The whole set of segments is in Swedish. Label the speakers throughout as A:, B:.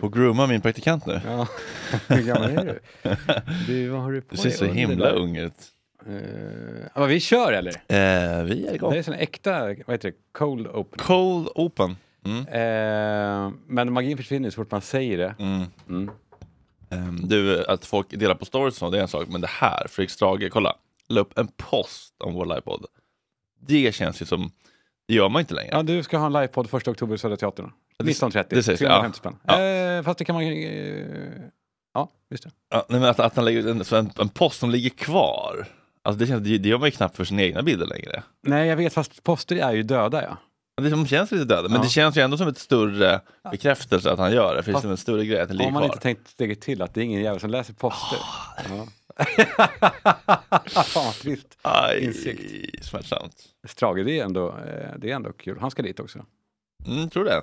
A: På att grooma min praktikant nu.
B: Ja, hur gammal är du? Du, vad har du på
A: Du ser så
B: det
A: himla ung ut.
B: Men vi kör eller?
A: Eh, vi är
B: Det
A: igång.
B: är sån äkta, vad heter det, cold open.
A: Cold open. Mm.
B: Eh, men magin försvinner så fort man säger det.
A: Mm.
B: Mm.
A: Ehm, Du, att folk delar på stories och det är en sak, men det här, Fredrik Strage, kolla, la upp en post om vår livepodd. Det känns ju som, det gör man inte längre.
B: Ja, du ska ha en livepodd 1 oktober i Södra Teatern.
A: Det-
B: 19.30.
A: det sägs,
B: 350
A: ja.
B: spänn. Eh, fast det kan man... Eh, ja, just det.
A: Ja, nej, men att, att han lägger en, så en, en post som ligger kvar, alltså det, känns, det, det gör man ju knappt för sina egna bilder längre.
B: Nej, jag vet, fast poster är ju döda ja.
A: Det som känns lite döda, men
B: Ja.
A: det känns ju ändå som ett större bekräftelse att han gör det, för det är som en större grej att det ligger
B: Om man
A: kvar.
B: inte tänkt steget till att det är ingen jävel som läser poster. Ja. Fan vad trist.
A: Aj,
B: Insikt.
A: smärtsamt.
B: Strage, det är, ändå, eh, det är ändå kul. Han ska dit också.
A: Mm, tror det.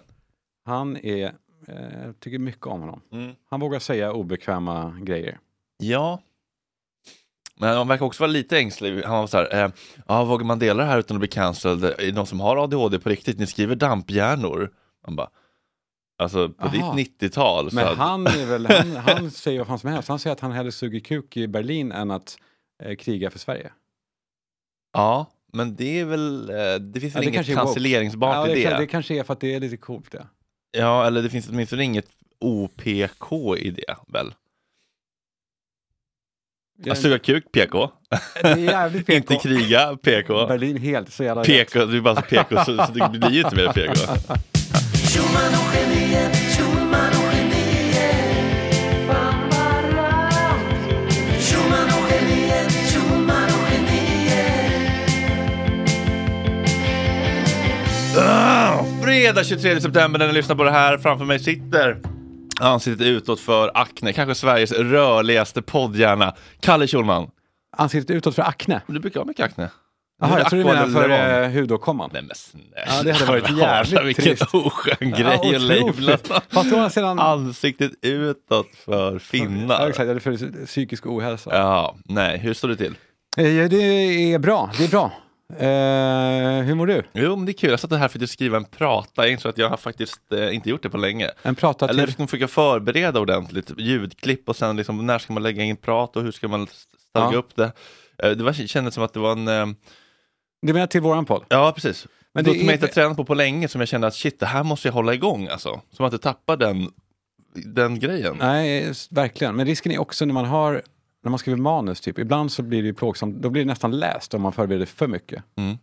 B: Han är, eh, tycker mycket om honom.
A: Mm.
B: Han vågar säga obekväma grejer.
A: Ja. Men han verkar också vara lite ängslig. Han var så här, eh, ja, vågar man dela det här utan att bli cancelled? Är det någon som har ADHD på riktigt? Ni skriver damphjärnor. Man bara, alltså på
B: Aha.
A: ditt 90-tal. så
B: Men
A: hade-
B: han, är väl, han, han säger vad fan som helst. Han säger att han hellre suger kuk i Berlin än att eh, kriga för Sverige.
A: Ja, men det är väl, eh, det finns
B: Ja,
A: väl
B: det kanske
A: inget cancelleringsbart
B: ja,
A: i
B: det,
A: det.
B: det kanske är för att det är lite coolt det.
A: Ja, eller det finns åtminstone inget OPK i det väl? Att suga kuk, PK.
B: Det är jävligt PK.
A: Inte kriga, PK.
B: Berlin helt så jävla rätt.
A: PK, du är bara så PK så, så det blir ju inte mer PK. Ah, fredag 23 september när ni lyssnar på det här. Framför mig sitter ansiktet utåt för Acne, kanske Sveriges rörligaste poddhjärna, Kalle Schulman.
B: Ansiktet utåt för akne.
A: Du brukar ha mycket akne.
B: Jaha, jag tror du menar för eh, hudåkomman.
A: Nej men snälla.
B: Ja, det hade varit jävligt
A: Vilken
B: trist.
A: oskön grej
B: Ja,
A: att labla.
B: Fast å andra sidan...
A: Ansiktet utåt för
B: Ja,
A: finnar.
B: exakt, eller för psykisk ohälsa.
A: Ja, nej, hur står det till?
B: Eh, Det är bra, det är bra. Eh, hur mår du?
A: Jo, men det är kul. Jag satt här för att skriva en prata. Jag att jag har faktiskt eh, inte gjort det på länge.
B: En prata
A: Eller
B: till...
A: ska man försöka förbereda ordentligt, ljudklipp och sen liksom, när ska man lägga in prat och hur ska man stagga
B: Ja.
A: upp det? Eh, Det var, kändes som att det var en, eh,
B: Du menar till våran podd?
A: ja precis.
B: Men det
A: det som
B: är-
A: jag inte tränat på på länge som jag kände att shit, det här måste jag hålla igång alltså. Som att jag tappar den, den grejen.
B: Nej, verkligen. Men risken är också när man har, när man skriver manus typ, ibland så blir det ju plågsamt, då blir det nästan läst om man förbereder för mycket.
A: Mm.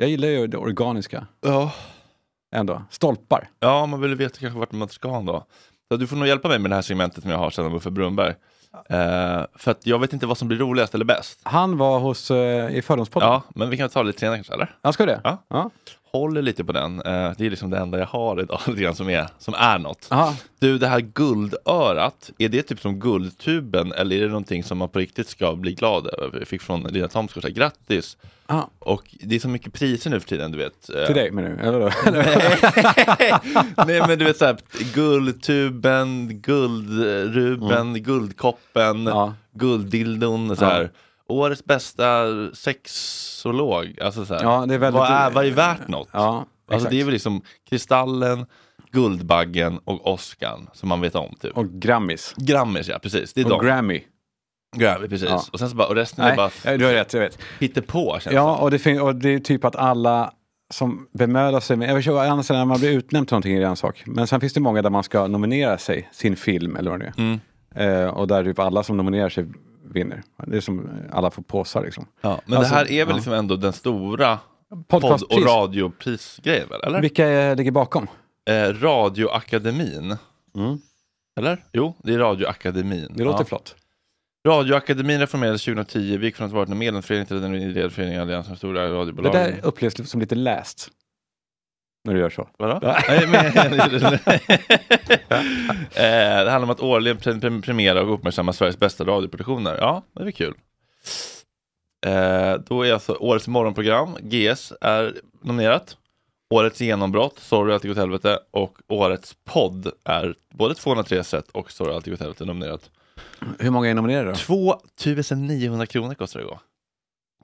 B: Jag gillar ju det organiska
A: Ja.
B: ändå. Stolpar.
A: ja, man vill veta kanske vart man ska då. Så du får nog hjälpa mig med det här segmentet som jag har sedan Uffe Brunnberg. Eh, för att jag vet inte vad som blir roligast eller bäst.
B: Han var hos, eh, i Fördomspodden.
A: Ja, men vi kan ta det lite senare kanske, eller?
B: Ja, ska det?
A: Ja.
B: ja.
A: Håller lite på den. Eh, det är liksom det enda jag har idag, lite grann, som, är, som är något.
B: Aha.
A: Du, det här guldörat, är det typ som guldtuben eller är det någonting som man på riktigt ska bli glad över? Jag fick från Lina Thomsgård, så här, grattis!
B: Aha.
A: Och det är så mycket priser nu för tiden, du vet. Eh,
B: Till dig menar du? Eller?
A: Nej men du vet såhär, guldtuben, guldruben, guldkoppen,
B: Ja.
A: gulddildon, så här. Årets bästa sexolog, alltså så här.
B: Ja, det är väldigt-
A: vad, är, vad är värt något?
B: Ja,
A: Alltså det är väl liksom Kristallen, Guldbaggen och Oscarn som man vet om typ.
B: Och Grammis.
A: Grammis ja, precis. Det är
B: Och
A: de.
B: Grammy.
A: Grammy, precis.
B: Ja.
A: Och sen så bara, och resten är
B: Nej,
A: bara
B: ja, du har rätt, jag vet.
A: på känns
B: Ja, och det, och det är typ att alla som bemödar sig med, jag förstår, annars när man blir utnämnd till någonting är det en sak. Men sen finns det många där man ska nominera sig, sin film eller vad det är.
A: Mm.
B: Eh, och där typ alla som nominerar sig vinner. Det är som alla får påsar liksom.
A: Ja, men
B: Alltså,
A: det här är väl liksom ändå den stora podd och radioprisgrejen? Eller?
B: Vilka ligger bakom?
A: Eh, radioakademin.
B: Mm.
A: Eller? Jo, det är Radioakademin.
B: Det låter
A: ja.
B: flott.
A: Radioakademin reformerades 2010. Vi gick från att varit en medlemsförening till en ideell förening i Alliansen stora
B: Det
A: radiobolag.
B: där upplevs som lite läst. När du gör så.
A: Vadå?
B: Ja.
A: Nej, men, eh, det handlar om att årligen pre- pre- premiera och uppmärksamma Sveriges bästa radioproduktioner. Ja, det är kul. Eh, då är alltså årets morgonprogram, GS, är nominerat. Årets genombrott, Sorry allt gick åt helvete och årets podd är både 203 set och Sorry allt gick åt helvete nominerat.
B: Hur många är nominerade då?
A: 2900 kronor kostar det att gå.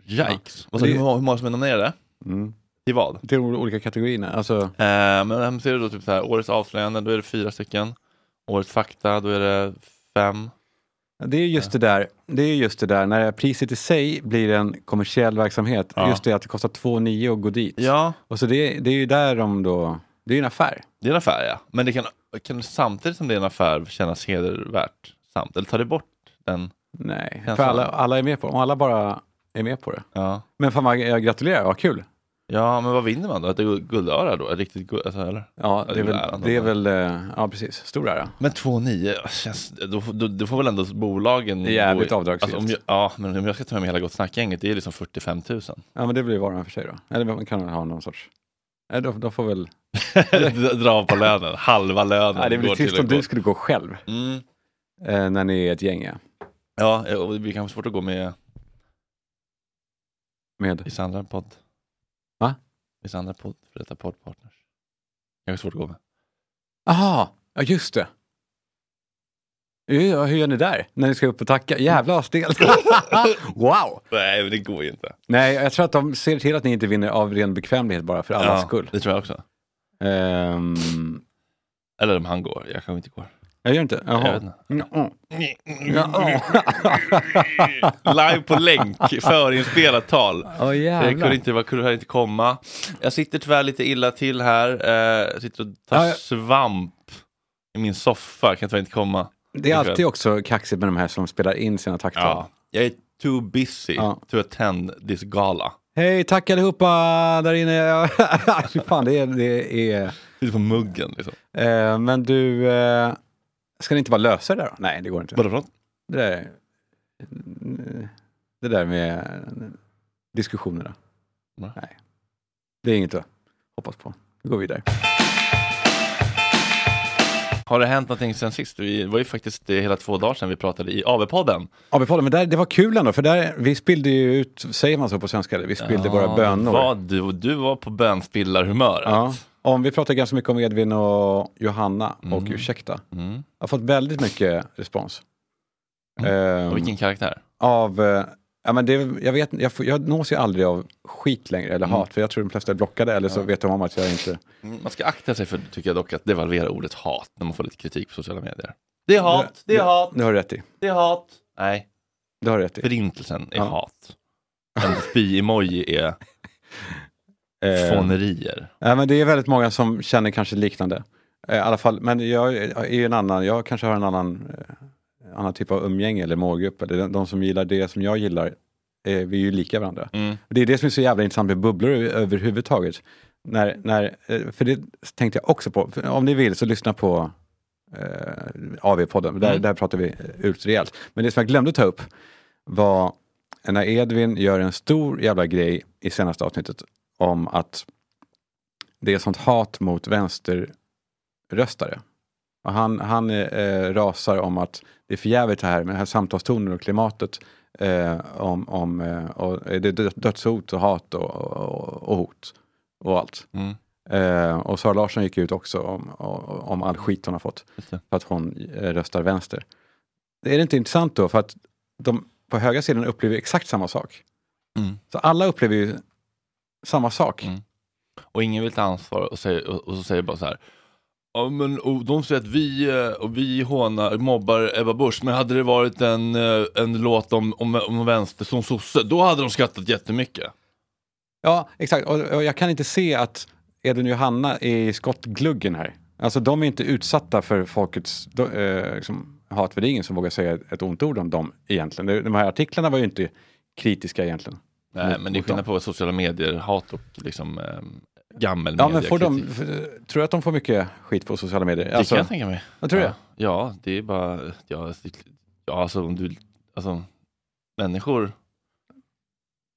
A: Yikes! Och så
B: Det-
A: hur, många- hur många som är nominerade?
B: Mm.
A: Till vad?
B: Till de olika kategorierna. Alltså,
A: Eh, men ser du då typ så här, årets avslöjande, då är det fyra stycken. Årets fakta, då är det fem.
B: det är just det där, det är just det där när priset i sig blir en kommersiell verksamhet.
A: Ja.
B: Just det att det kostar 2,9 att gå dit.
A: Ja,
B: Och så det, det är ju där de då, det är ju en affär.
A: det är en affär ja. Men det kan, kan samtidigt som det är en affär kännas hedervärt. Samt, eller tar det bort den?
B: Nej, för alla, alla är med på det. Om alla bara är med på det.
A: Ja.
B: Men fan vad, jag gratulerar, vad kul.
A: Ja, men vad vinner man då? Ett guld- guldöra då? Ett riktigt guld, alltså, eller?
B: Ja, det är väl, det är väl eh, ja precis, stor ära.
A: Men 2,9 känns, då, då, då får väl ändå bolagen...
B: Det är jävligt
A: gå i-
B: avdragsgillt.
A: Alltså, ja, men om jag ska ta med mig hela Gott Snack-gänget, det är liksom 45 000.
B: Ja men det blir varan för sig då. Eller man kan ha någon sorts, nej, de, de får väl,
A: Dra av på lönen, halva lönen.
B: nej, det blir trist om du skulle gå själv.
A: Mm.
B: Eh, när ni är ett gäng ja.
A: Ja, och det blir kanske svårt att gå med
B: Med,
A: vissa andra podd. Vissa andra podd, för detta poddpartners. Kanske svårt att gå med.
B: aha, ja just det. Ja, hur gör ni där? När ni ska upp och tacka? Jävlar vad stelt. wow!
A: Nej, men det går ju inte.
B: Nej, jag tror att de ser till att ni inte vinner av ren bekvämlighet bara för allas skull.
A: det tror jag också.
B: Ehm,
A: Eller om han går, jag kanske inte går.
B: Jag gör inte?
A: Jag vet
B: Jaha.
A: inte.
B: Ja.
A: Live på länk, förinspelat tal.
B: Åh
A: Jag
B: jävlar.
A: kunde inte, jag kunde inte komma. Jag sitter tyvärr lite illa till här. Eh, jag sitter och tar
B: Ja,
A: svamp i min soffa, kan tyvärr inte komma.
B: Det är alltid också kaxigt med de här som spelar in sina tacktal.
A: Ja, jag är too busy
B: Ja.
A: to attend this gala.
B: Hej, tack allihopa där inne. Fy fan, det är... Det är
A: Sitter på muggen liksom.
B: eh, men du, eh, ska ni inte bara lösa det där då? Nej, det går inte.
A: Vadå för något?
B: Det där, det där med diskussionerna.
A: Nej.
B: Nej. Det är inget att hoppas på. Vi går vidare.
A: Har det hänt någonting sen sist? Det var ju faktiskt det hela två dagar sedan vi pratade i AV-podden.
B: AB-podden, men där, det var kul ändå, för där, vi spillde ju ut, säger man så på svenska? Vi spillde våra bönor.
A: Vad, du, du var på bönspillarhumör.
B: Ja. Om vi pratar ganska mycket om Edvin och Johanna och
A: Mm.
B: ursäkta.
A: Mm.
B: Jag har fått väldigt mycket respons. Ehm,
A: Och vilken karaktär?
B: Av, eh, ja men det, jag vet jag, jag nås ju aldrig av skit längre, eller
A: Mm.
B: hat, för jag tror de flesta är blockade, eller så vet de om att jag inte...
A: Mm, Man ska akta sig för, tycker jag dock, att devalvera ordet hat när man får lite kritik på sociala medier. Det är hat, det är hat,
B: Det har du rätt i.
A: det är hat. Nej,
B: Det har du rätt i.
A: förintelsen är
B: Ja.
A: hat. En spy-emoji är
B: Eh,
A: fånerier.
B: Ja, men det är väldigt många som känner kanske liknande. Eh, I alla fall, men jag är ju en annan, jag kanske har en annan, eh, annan typ av umgänge eller målgrupp. Eller de, de som gillar det som jag gillar, eh, vi är ju lika varandra.
A: Mm.
B: Det är det som är så jävla intressant med bubblor överhuvudtaget. När, när, eh, för det tänkte jag också på, om ni vill så lyssna på eh, AV-podden, där,
A: Mm.
B: där pratar vi ut rejält. Men det som jag glömde ta upp var när Edvin gör en stor jävla grej i senaste avsnittet om att det är sånt hat mot vänsterröstare. Och han han eh, rasar om att det är för jävligt det här med här samtalstonen och klimatet. Eh, om, om eh, och det är dö- dödshot och hat och, och, och hot och allt.
A: Mm.
B: Eh, och Sara Larsson gick ut också om, om, all skit hon har fått för att hon eh, röstar vänster. Är det inte intressant då? För att de på höga sidan upplever exakt samma sak.
A: Mm.
B: Så alla upplever ju samma sak.
A: Mm. Och ingen vill ta ansvar och, säger, och, och så säger bara så här. Ja, men, och de säger att vi, eh, och vi hånar, mobbar Ebba Busch, men hade det varit en, eh, en låt om, om, om vänster som sosse, då hade de skrattat jättemycket.
B: Ja, exakt. Och, och jag kan inte se att Edvin och Johanna är i skottgluggen här. Alltså de är inte utsatta för folkets då, eh, liksom, hat för det är ingen som vågar säga ett, ont ord om dem egentligen. De, de här artiklarna var ju inte kritiska egentligen.
A: Nej,
B: Mot-
A: men det är skillnad på sociala medier, hat och liksom eh, gammel
B: Ja, men får de, för, tror du att de får mycket skit på sociala medier?
A: Det
B: Alltså,
A: kan jag tänka mig.
B: Jag tror
A: ja.
B: det.
A: Ja, det är bara, ja, det- ja alltså om du, alltså människor,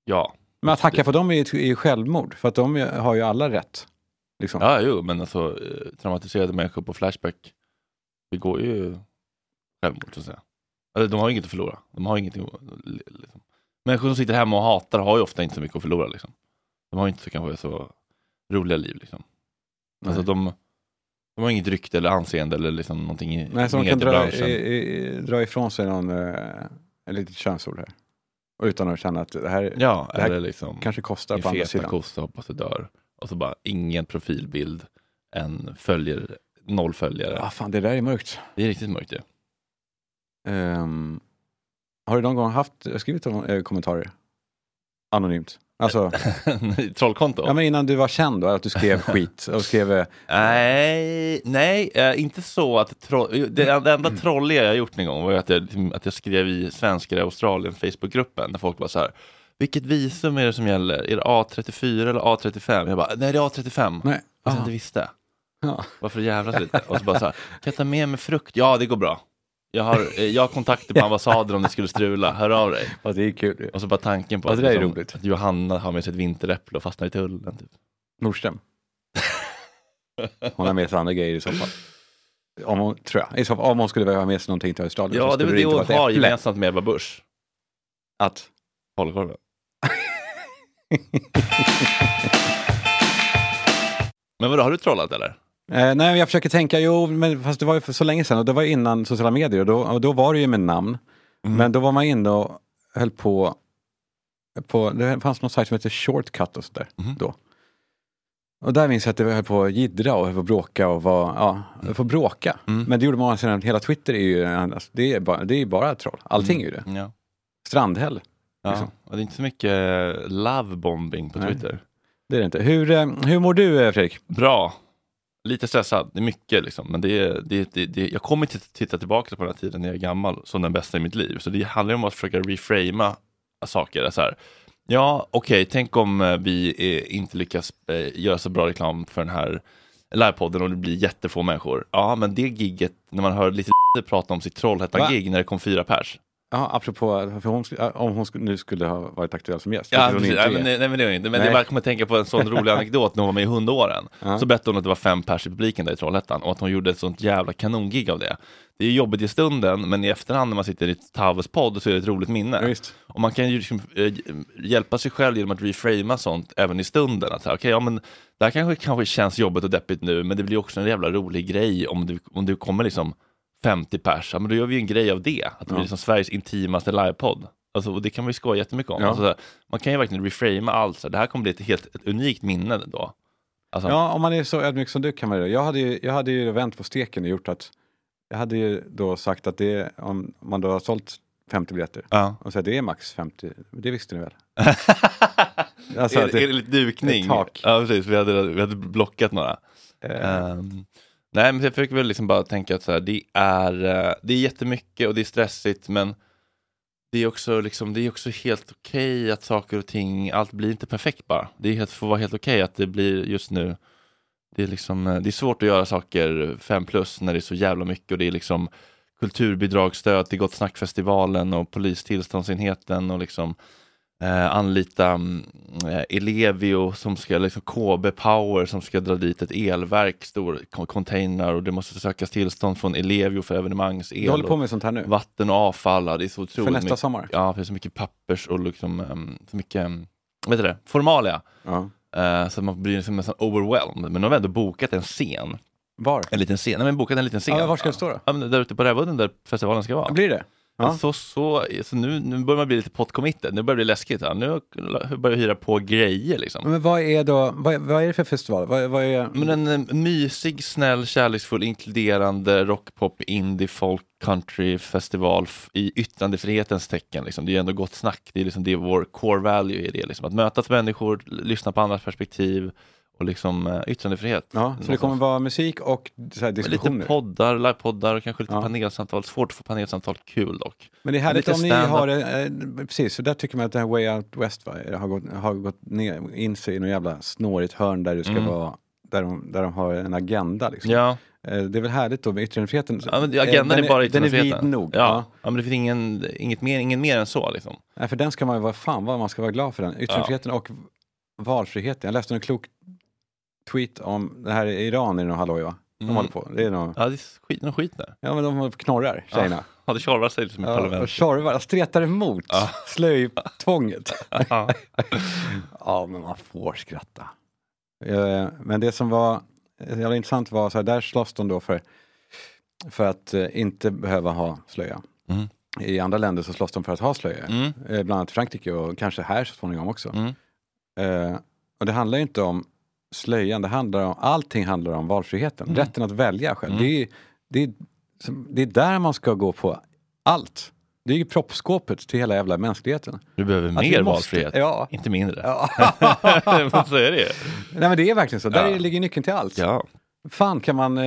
A: ja.
B: Men att hacka på dem är ju självmord, för att de har ju alla rätt. Liksom.
A: Ja, jo, men alltså eh, traumatiserade människor på Flashback begår ju självmord så att säga. Alltså, de har inget att förlora. De har ingenting liksom. Människor som sitter hemma och hatar har ju ofta inte så mycket att förlora liksom. De har ju inte så, kanske så roliga liv liksom. Alltså de, de har inget rykte eller anseende eller liksom någonting i
B: Nej, så de kan dra, i, i, dra ifrån sig någon, eh, en litet könsord här. Och utan att känna att det här
A: Ja,
B: det här
A: liksom
B: kanske kostar på andra sidan.
A: kossa hoppas du dör. Och så bara ingen profilbild, en följer, noll följare.
B: Ah, fan, det där är mörkt.
A: Det är riktigt mörkt ju.
B: Ehm, har du någon gång haft, skrivit eh, kommentarer? Anonymt? Alltså,
A: Trollkonto?
B: ja, men innan du var känd då, att du skrev skit och skrev... eh,
A: Nej, nej eh, inte så att tro- det, enda trolliga jag gjort någon gång var att jag, att jag skrev i svenskar i Australien Facebookgruppen där folk var så här vilket visum är det som gäller? Är det A34 eller A35? Jag bara, nej det är A35.
B: Nej.
A: Jag inte visste.
B: Ja.
A: Varför jävlas lite? Och så bara så här, kan jag ta med mig frukt? Ja, det går bra. Jag har, eh, jag har kontakter på ambassaden om det skulle strula, hör av dig.
B: Ja, det är kul.
A: Och så bara tanken på
B: Ja,
A: att,
B: det är
A: liksom,
B: roligt.
A: att Johanna har med sig ett vinteräpple och fastnar i tullen. Typ.
B: Nordström. Hon har med sig andra grejer i så fall. Om hon, tror jag. I så fall, om hon skulle ha med sig någonting till Australien.
A: Ja, det är väl det hon har gemensamt med Ebba Busch.
B: Att,
A: Falukorven. Men vadå, har du trollat eller?
B: Eh, nej, jag försöker tänka, jo, men fast det var ju för så länge sedan och det var innan sociala medier och då, och då var det ju med namn.
A: Mm.
B: Men då var man inne och höll på, på det fanns någon sajt som heter Shortcut och sådär
A: Mhm.
B: då. Och där minns jag att det höll på att jiddra och höll på att bråka och var, ja, höll på att bråka.
A: Mm.
B: Men det gjorde man sedan, hela Twitter är ju, alltså, det är bara, det är bara troll. Allting är ju det.
A: Ja.
B: Strandhäll,
A: ja.
B: Liksom.
A: Och det är inte så mycket lovebombing på
B: Nej.
A: Twitter.
B: det är det inte. Hur, eh, hur mår du eh, Fredrik?
A: Bra. Lite stressad, det är mycket liksom. Men det är, det, det, det, jag kommer inte titta tillbaka på den här tiden när jag är gammal som den bästa i mitt liv. Så det handlar om att försöka reframa saker. Så här. Ja, okej, tänk om eh, vi eh, inte lyckas eh, göra så bra reklam för den här livepodden och det blir jättefå människor. Ja, men det gigget, när man hör lite prata om sitt Trollhättan-gig när det kom fyra pers.
B: Ja, apropå, för hon, om hon nu skulle ha varit aktuell som gäst.
A: Ja, precis.
B: är.
A: men, nej, nej, men det är inte. Men
B: Nej.
A: det att tänka på en sån rolig anekdot när hon var med i Hundåren.
B: Ja.
A: Så berättade hon att det var fem pers i publiken där i Trollhättan och att hon gjorde ett sånt jävla kanongig av det. Det är jobbigt i stunden, men i efterhand när man sitter i Taves podd så är det ett roligt minne.
B: Ja.
A: Och man kan ju liksom, eh, hjälpa sig själv genom att reframa sånt även i stunden. Att, okej, ja, men det här kanske, kanske känns jobbigt och deppigt nu, men det blir också en jävla rolig grej om du, om du kommer liksom 50 pers, men då gör vi ju en grej av det. Att det blir liksom Sveriges intimaste livepodd. Alltså, och det kan vi skoja jättemycket om.
B: Ja.
A: Alltså, man kan ju verkligen reframa allt. Så det här kommer bli ett helt ett unikt minne då. Alltså,
B: Ja, om man är så ödmjuk som du kan man göra det. Jag hade ju, jag hade ju vänt på steken och gjort att jag hade ju då sagt att det, om man då har sålt 50 biljetter
A: ja.
B: och så det är max 50, det visste ni väl? Alltså,
A: är,
B: det-
A: är det lite dukning?
B: ett tak.
A: Ja, precis. Vi hade, vi hade blockat några.
B: Eh,
A: Ehm, nej, men jag försöker väl liksom bara tänka att så här, det, är, eh, det är jättemycket och det är stressigt, men det är också, liksom, det är också helt okej att saker och ting, allt blir inte perfekt bara. Det är helt, får vara helt okej att det blir just nu, det är, liksom, eh, det är svårt att göra saker fem plus när det är så jävla mycket och det är liksom kulturbidragsstöd till Gott Snackfestivalen och polistillståndsenheten och liksom eh, anlita eh, Elevio som ska, liksom KB Power som ska dra dit ett elverk, stor co- container och det måste sökas tillstånd från Elevio för evenemangs-el.
B: du håller på med sånt här nu?
A: Vatten och avfall, det är så otroligt
B: För nästa
A: mycket.
B: sommar?
A: Ja, det är så mycket pappers och liksom, um, så mycket, um, vet du det, formalia.
B: Ja.
A: Eh, så man blir liksom nästan overwhelmed. Men de har ändå bokat en scen.
B: Var?
A: En liten scen, nej men bokat en liten scen.
B: Ja, var ska det stå då?
A: Ja, men där ute på Rävudden där festivalen ska vara.
B: Blir det? Ja.
A: Så, så, så nu, nu börjar man bli lite pottcommitted, nu börjar det bli läskigt. Här. Nu börjar jag hyra på grejer liksom.
B: Men vad är då, vad, vad är det för festival? Vad, vad är...
A: Men en eh, mysig, snäll, kärleksfull, inkluderande rockpop, indie, folk, country festival i yttrandefrihetens tecken. Liksom. Det är ju ändå gott snack, det är, liksom, det är vår core value i det. Liksom. Att mötas människor, lyssna på andras perspektiv och liksom eh, yttrandefrihet.
B: Ja, så det kommer vara musik och så här,
A: Lite
B: diskussioner.
A: poddar, livepoddar och kanske lite
B: Ja.
A: panelsamtal. Svårt att få panelsamtal kul dock.
B: Men det är härligt
A: Lite
B: om ni har eh, precis, för där tycker man att det här Way Out West va, har, gått, har gått ner, in sig i något jävla snårigt hörn där det ska
A: Mm.
B: vara, där de, där de har en agenda. Liksom.
A: Ja,
B: Eh, Det är väl härligt då med yttrandefriheten.
A: ja men
B: Eh,
A: agendan
B: den
A: är bara
B: Den är vid
A: yttrandefriheten.
B: nog.
A: Ja.
B: Ja.
A: Ja. men det finns ingen, inget, mer, ingen mer än så liksom.
B: Nej, för den ska man ju vara, fan vad man ska vara glad för den. Yttrandefriheten och valfriheten. Jag läste en klok tweet om, det här i Iran är det nog halloj va? De
A: Mm.
B: håller på. Det är nog,
A: Ja, det är skit, någon skit där.
B: ja men de håller på och knorrar, tjejerna.
A: Ja, det tjorvar sig liksom i
B: Ja,
A: parlamentet.
B: tjorvar, stretar emot
A: Ja.
B: slöjtvånget.
A: Ja.
B: Ja, men man får skratta. Eh, Men det som var jävla intressant var så här, där slåss de då för, för att eh, inte behöva ha slöja.
A: Mm.
B: I andra länder så slåss de för att ha slöja.
A: Mm.
B: Eh, Bland annat Frankrike och kanske här så småningom också.
A: Mm.
B: Eh, och det handlar ju inte om slöjan, det handlar om, allting handlar om valfriheten.
A: Mm.
B: Rätten att välja själv.
A: Mm.
B: Det, är, det, är, det är där man ska gå på allt. Det är ju proppskåpet till hela jävla mänskligheten.
A: Du behöver
B: Att
A: mer
B: vi måste-
A: valfrihet,
B: ja.
A: inte mindre.
B: Ja.
A: så är det.
B: Nej men det är verkligen så, där
A: Ja.
B: ligger nyckeln till allt.
A: Ja.
B: Fan kan man, eh,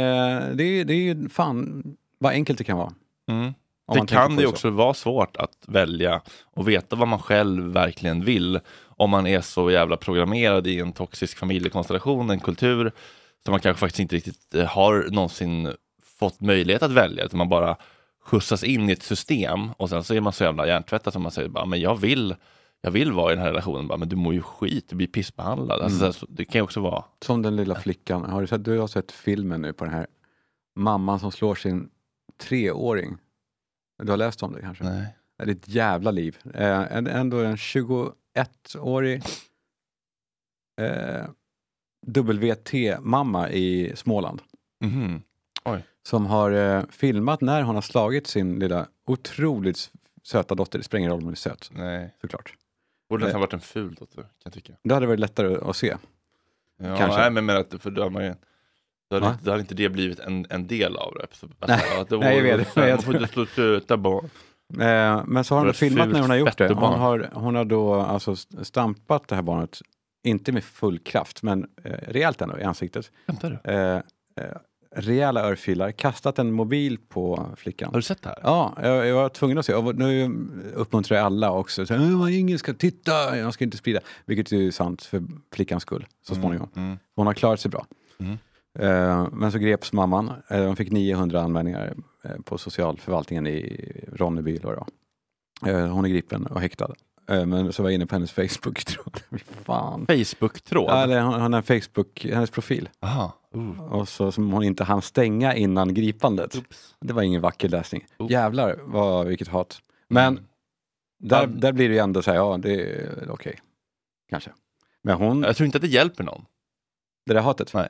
B: det är, det är ju fan vad enkelt det kan vara.
A: Mm. Det kan
B: så.
A: också vara svårt att välja och veta vad man själv verkligen vill om man är så jävla programmerad i en toxisk familjekonstellation, en kultur som man kanske faktiskt inte riktigt eh, har någonsin fått möjlighet att välja, utan man bara skjutsas in i ett system och sen så är man så jävla hjärntvättad som man säger, bara, men jag vill jag vill vara i den här relationen, bara, men du mår ju skit, du blir pissbehandlad. Alltså,
B: Mm.
A: det kan ju också vara,
B: Som den lilla flickan, har du, sett, du har sett filmen nu på den här mamman som slår sin treåring. Du har läst om det kanske?
A: nej.
B: Det är ett jävla liv. Eh, ändå en 21-årig eh, WT-mamma i Småland.
A: Mhm.
B: Som har eh, filmat när hon har slagit sin lilla otroligt söta dotter. Det spelar ingen roll om hon är söt,
A: nej.
B: såklart.
A: Borde
B: Nej.
A: nästan varit en ful dotter, kan jag tycka.
B: Det hade varit lättare att se.
A: Ja,
B: Kanske.
A: Nej, men, men att, för då har man ju, då hade, inte- då hade inte det blivit en, en del av det. Så, alltså,
B: Nej.
A: att det
B: Nej, jag
A: var-
B: vet det.
A: Man får inte slå söta barn.
B: Eh, men så har hon filmat när hon har gjort det. Hon har, hon har då alltså stampat det här barnet, inte med full kraft, men eh, rejält ändå i ansiktet.
A: Skämtar du?
B: Eh, eh, rejäla örfilar, kastat en mobil på flickan.
A: Har du sett det här?
B: Ja, jag, jag var tvungen att se. Och nu uppmuntrar jag alla också. Så, "Åh, ingen ska titta, jag ska inte sprida. Vilket är sant för flickans skull så småningom.
A: Mm.
B: Hon har klarat sig bra.
A: Mm.
B: Eh, men så greps mamman. Eh, de fick 900 anmälningar eh, på socialförvaltningen i Ronneby. Eh, hon är gripen och häktad. Men så var jag inne på hennes Facebook-tråd. Fan.
A: Facebook-tråd?
B: Ja, eller hon hon har en Facebook, hennes profil.
A: Aha. Uh.
B: Och så, som hon inte hann stänga innan gripandet.
A: Oops.
B: Det var ingen vacker läsning.
A: Oh.
B: Jävlar vad, vilket hat. Men
A: Mm.
B: där, där blir det ju ändå så här, ja det är okej. Kanske. Men hon,
A: Jag tror inte att det hjälper någon.
B: det där hatet.
A: Nej.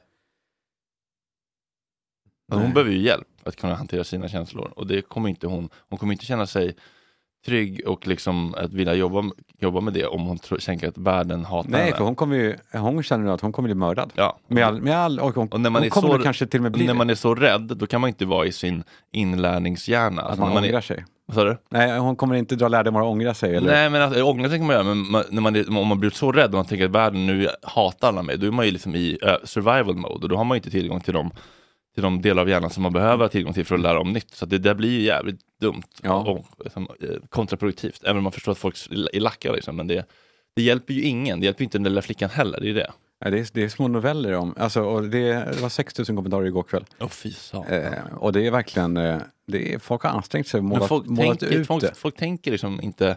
A: Hon behöver ju hjälp att kunna hantera sina känslor och det kommer inte hon. Hon kommer inte känna sig trygg och liksom att vilja jobba, jobba med det om hon tror, tänker att världen hatar
B: Nej,
A: henne.
B: för hon kommer ju, hon känner nu att hon kommer bli mördad.
A: Ja.
B: Med all, med all, och hon,
A: Och när man
B: hon kommer
A: så-
B: kanske till och med bli
A: när man är så rädd, då kan man inte vara i sin inlärningshjärna.
B: Att
A: Alltså,
B: man
A: man
B: ångrar
A: är,
B: sig.
A: vad sa du?
B: Nej, hon kommer inte dra lärdomar och ångra sig. Eller?
A: Nej men alltså, ångra sig kan man göra, men man, när man är, om man blir så rädd och man tänker att världen nu hatar alla mig, då är man ju liksom i uh, survival mode och då har man ju inte tillgång till de, till de delar av hjärnan som man behöver ha tillgång till för att lära om nytt. Så det där blir ju jävligt dumt
B: Ja.
A: och liksom, eh, kontraproduktivt, även om man förstår att folk är lacka liksom, men det, det hjälper ju ingen, det hjälper inte den lilla flickan heller, det är det.
B: Det, är, det är små noveller om, alltså, och det, det var 6000 kommentarer igår kväll.
A: Åh fy.
B: Eh, och det är verkligen, eh, det är, folk har ansträngt sig och målat,
A: folk,
B: målat
A: tänker,
B: ut
A: folk,
B: det.
A: folk tänker liksom inte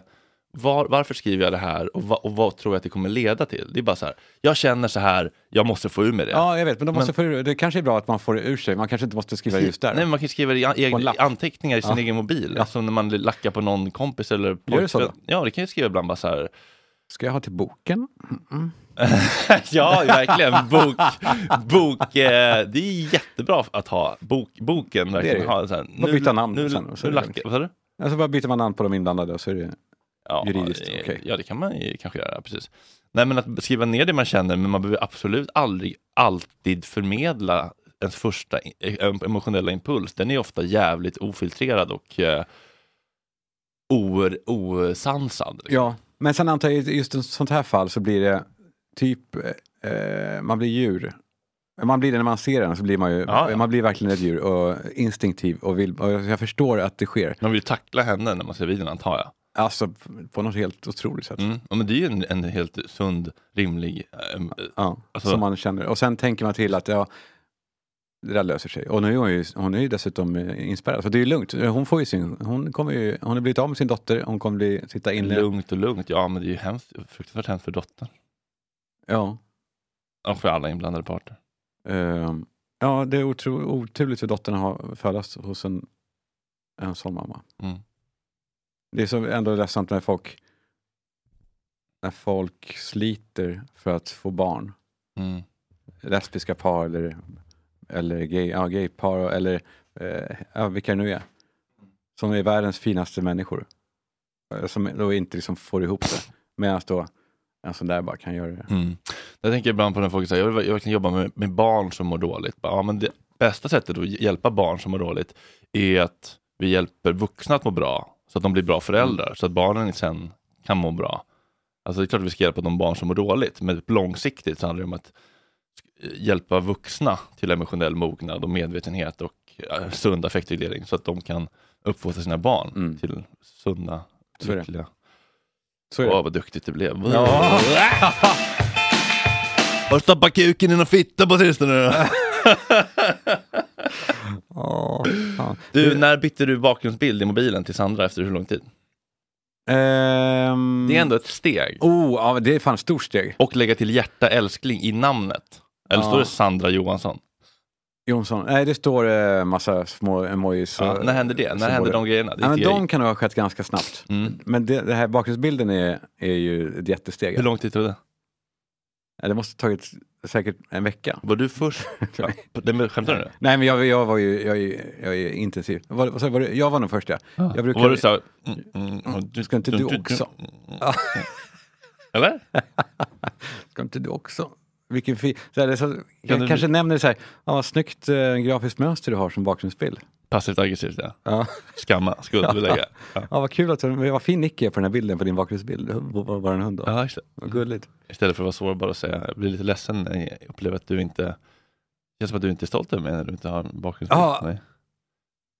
A: var, varför skriver jag det här och, va, och vad tror jag att det kommer leda till? Det är bara så här, jag känner så här, jag måste få ur mig det.
B: Ja, jag vet, men, de måste
A: Men-
B: få, det kanske är bra att man får det ur sig. Man kanske inte måste skriva just där.
A: Nej, men man kan skriva det i egen, anteckningar i sin
B: Ja.
A: egen mobil.
B: Ja.
A: Som när man lackar på någon kompis eller
B: Gör det så
A: pojkvän. Ja, det kan jag skriva ibland bara så här.
B: Ska jag ha till boken?
A: ja, verkligen. Bok, bok eh, det är jättebra att ha bok, boken.
B: Det är
A: Verkligen.
B: det.
A: Ha, så här,
B: Bara byta namn
A: Nu,
B: sen
A: nu
B: det
A: lackar, vad sa du?
B: Alltså bara byter man namn på de inblandade och så är det...
A: Ja,
B: Juridiskt,
A: det-
B: okej.
A: Ja, det kan man ju kanske göra, precis. Nej, men att skriva ner det man känner, men man behöver absolut aldrig alltid förmedla ens första i- eh, emotionella impuls. Den är ofta jävligt ofiltrerad och eh, osansad. liksom.
B: Ja, men sen antar jag i just ett sånt här fall så blir det typ, eh, man blir djur. Man blir det när man ser den, så blir man ju,
A: Ja, ja.
B: man blir verkligen ett djur och instinktiv och vill, och jag förstår att det sker.
A: Man vill tackla henne när man ser videon, antar jag.
B: Alltså på något helt otroligt sätt.
A: Mm. Ja, men det är ju en, en helt sund, rimlig... ehm,
B: Ja,
A: Alltså-
B: som man känner. Och sen tänker man till att ja, det där löser sig. Och nu är hon ju, hon är ju dessutom eh, inspärrad, så det är ju lugnt. Hon får ju sin, hon kommer ju, hon har blivit av med sin dotter, hon kommer bli, sitta inne.
A: lugnt och lugnt. Ja, men det är ju hemskt, fruktansvärt hemskt för dottern.
B: Ja.
A: Och för alla inblandade parter.
B: Ehm, ja, det är otro, oturligt för dottern att ha födas hos en, en sån mamma.
A: Mm.
B: Det är så ändå ledsamt när folk när folk sliter för att få barn.
A: Mm.
B: Lesbiska par eller, eller gay, ja, gaypar eller eh, ja, vilka det nu är. Som är världens finaste människor. Eh, Som då inte liksom får ihop det. Medan då en sån där bara kan göra det.
A: Mm. Jag tänker ibland på när folk säger jag vill verkligen jobba med, med barn som mår dåligt. Bara, Ja, men det bästa sättet att hjälpa barn som mår dåligt är att vi hjälper vuxna att må bra. Så att de blir bra föräldrar. Så att barnen sen kan må bra. Alltså det är klart att vi ska hjälpa de barn som mår dåligt. Men långsiktigt så handlar det om att hjälpa vuxna till emotionell mognad och medvetenhet och sund affektreglering. Så att de kan uppfostra sina barn
B: Mm.
A: till sunda, lyckliga. Åh,
B: det.
A: vad duktigt det blev.
B: Ja.
A: Har du stoppat kuken i någon fitta på sistone?
B: Fan.
A: Du, när bytte du bakgrundsbild i mobilen till Sandra efter hur lång tid?
B: Ehm,
A: Det är ändå ett steg.
B: Oh, ja, det är fan ett stort steg.
A: Och lägga till hjärta älskling i namnet. Eller
B: Ja.
A: står det Sandra Johansson?
B: Jonsson. Nej, det står eh, massa små emojis.
A: Ja,
B: och-
A: när hände det? När
B: symboler.
A: hände de grejerna? Det
B: Ja, men de kan nog ha skett ganska snabbt.
A: Mm.
B: Men det, det här bakgrundsbilden är, är ju ett jättesteg.
A: Hur lång tid tog det?
B: Ja, Det måste tagit säkert en vecka.
A: Var du först? Ja, det, skämtar du nu?
B: Nej, men jag, jag var ju jag, är- jag är intensiv. Jag? var det, jag var nog först ja. Jag brukar,
A: Var du så här, mm, mm, du,
B: Ska inte du också? Ja.
A: Eller?
B: Ska inte du också? Vilken fin... Så här, så,
A: Kan
B: jag
A: du-
B: kanske nämner så här, ja, snyggt eh, grafiskt mönster du har som bakgrundsbild.
A: Passivt aggressivt ja.
B: Ja.
A: Skamma, skuldbelägga. Ja.
B: ja, vad kul att du, vad fin nick är på den här bilden på din bakgrundsbild. Var, var en hund då?
A: Ja, det.
B: Vad gulligt.
A: Istället för att vara sårbar och säga, jag blir lite ledsen när jag upplever att du inte, det känns som att du inte är stolt över mig när du inte har en bakgrundsbild.
B: Ja.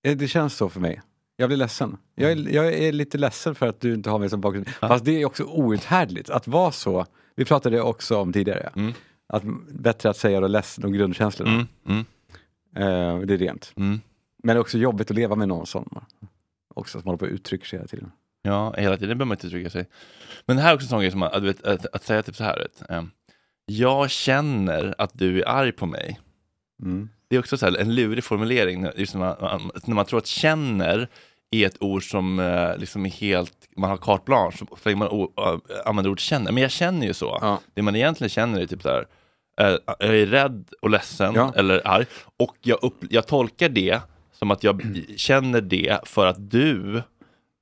B: Eh, Det känns så för mig. Jag blir ledsen. Jag är, jag är lite ledsen för att du inte har mig som bakgrund.
A: Ja.
B: Fast det är också outhärdligt att vara så. Vi pratade också om tidigare.
A: Mm.
B: Att bättre att säga då ledsen om grundkänslorna.
A: Mm, mm,
B: Eh, det är rent. Men det är också jobbigt att leva med någon som också som håller på och uttrycker sig hela tiden.
A: Ja, hela tiden behöver man inte uttrycka sig. Men det här är också en sån grej som man, att, att, att säga typ så här, vet, ehm, jag känner att du är arg på mig.
B: Mm.
A: Det är också så här, en lurig formulering, just när man, när man tror att känner är ett ord som eh, liksom är helt, man har carte blanche, länge man o- använder ordet känner. Men jag känner ju så.
B: Ja.
A: Det man egentligen känner är typ så här, eh, jag är rädd och ledsen
B: Ja.
A: eller arg. Och jag, upp, jag tolkar det som att jag känner det för att du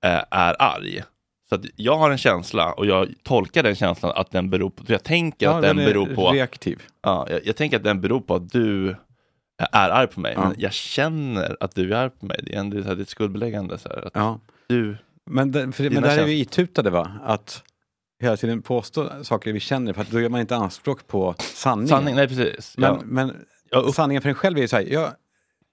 A: eh, är arg. Så att jag har en känsla och jag tolkar den känslan att den beror på, jag tänker att den,
B: är
A: beror på,
B: reaktiv.
A: ja, jag, jag tänker att den beror på att du är arg på mig.
B: Ja.
A: Men jag känner att du är arg på mig. Det är, en, det är är ett skuldbeläggande. Så här, att
B: Ja.
A: du,
B: Men, det, för, det-
A: Dina
B: men där är
A: känslor.
B: vi itutade va? Att hela tiden påstå saker vi känner för att då gör man inte anspråk på sanningen.
A: sanning, nej precis.
B: Men,
A: ja.
B: men sanningen för en själv är ju så här, jag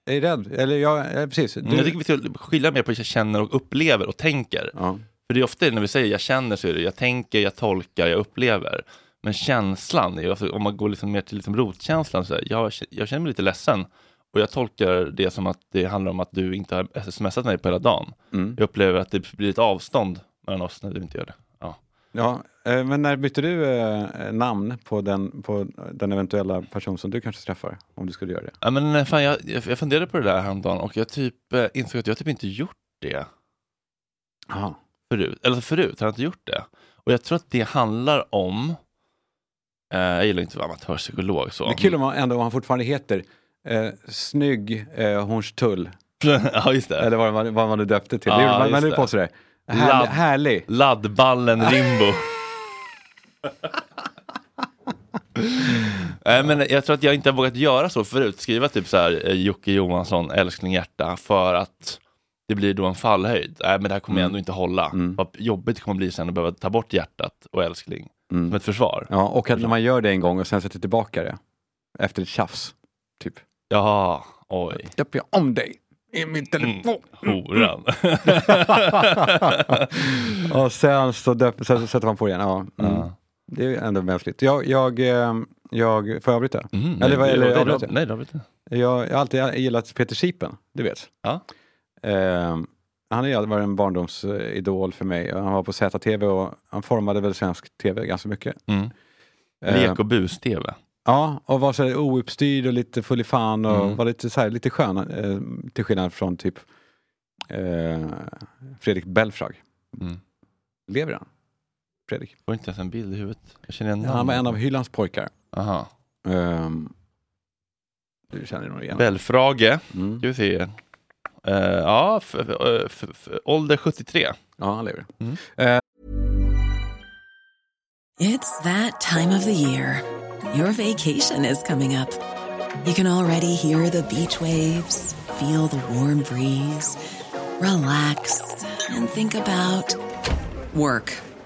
B: är rädd, eller jag, ja, precis.
A: Mm, Jag tycker vi ska skilja mer på att jag känner och upplever och tänker.
B: ja.
A: För det är ofta när vi säger jag känner så är det jag tänker, jag tolkar, jag upplever. Men känslan, är alltså, om man går liksom mer till liksom rotkänslan, så här, jag, jag känner mig lite ledsen. Och jag tolkar det som att det handlar om att du inte har smsat mig på hela dagen.
B: Mm.
A: Jag upplever att det blir ett avstånd mellan oss när du inte gör det. Ja.
B: ja. Eh, Men när bytte du eh, namn på den, på den eventuella person som du kanske träffar? Om du skulle göra det.
A: Ja, men eh, fan, jag, jag funderade på det där häromdagen och jag typ insåg att jag typ inte gjort det
B: Aha.
A: förut. Eller förut har jag inte gjort det. Och jag tror att det handlar om, eh, jag gillar inte att vara amatörpsykolog så.
B: Det är kul om han, ändå om han fortfarande heter eh, Snygg eh, Hornstull
A: ja, just det.
B: Eller vad man, vad man nu döpte till.
A: Ja,
B: det gjorde man, man
A: det.
B: på sådär. Härlig.
A: Ladd.
B: härlig.
A: Laddballen Rimbo. Nej men jag tror att jag inte har vågat göra så förut, skriva typ så här eh, Jocke Johansson, älskling hjärta, för att det blir då en fallhöjd. Nej men det här kommer jag ändå inte hålla.
B: Mm.
A: Vad jobbigt det kommer bli sen att behöva ta bort hjärtat och älskling
B: Mm.
A: som ett försvar.
B: Ja, och att när man gör det en gång och sen sätter tillbaka det efter ett tjafs. Typ.
A: Jaha, oj.
B: Döper jag om dig i min telefon.
A: Horan.
B: och sen så, döp, sen så sätter man på det igen. Ja, mm.
A: Ja.
B: Det är ändå mänskligt. Jag, jag, eh, jag får jag avbryta?
A: Mm,
B: Eller
A: nej,
B: eller
A: nej,
B: avbröt jag?
A: nej, det avbröt jag.
B: Jag, har alltid gillat Peter Sipen, du vet.
A: Ja.
B: Eh, han har varit en barndomsidol för mig. Han var på ZTV och han formade väl svensk tv ganska mycket.
A: Mm.
B: Eh,
A: Lek och bus-tv.
B: Ja, och var så ouppstyrd och lite full i fan och
A: Mm.
B: var lite, så här, lite skön. Eh, till skillnad från typ eh, Fredrik Belfrag.
A: Mm.
B: Lever han? Fredrik?
A: Får inte ens en bild i huvudet. Jag känner igen
B: Ja, han var en av Hylands pojkar.
A: Aha.
B: Ehm, du känner nog igen.
A: Belfrage,
B: mm.
A: ska vi se. Eh, ja, f- ålder 73.
B: Ja, han lever.
C: It's that time of the year. Your vacation is coming up. You can already hear the beach waves, feel the warm breeze, relax, and think about work.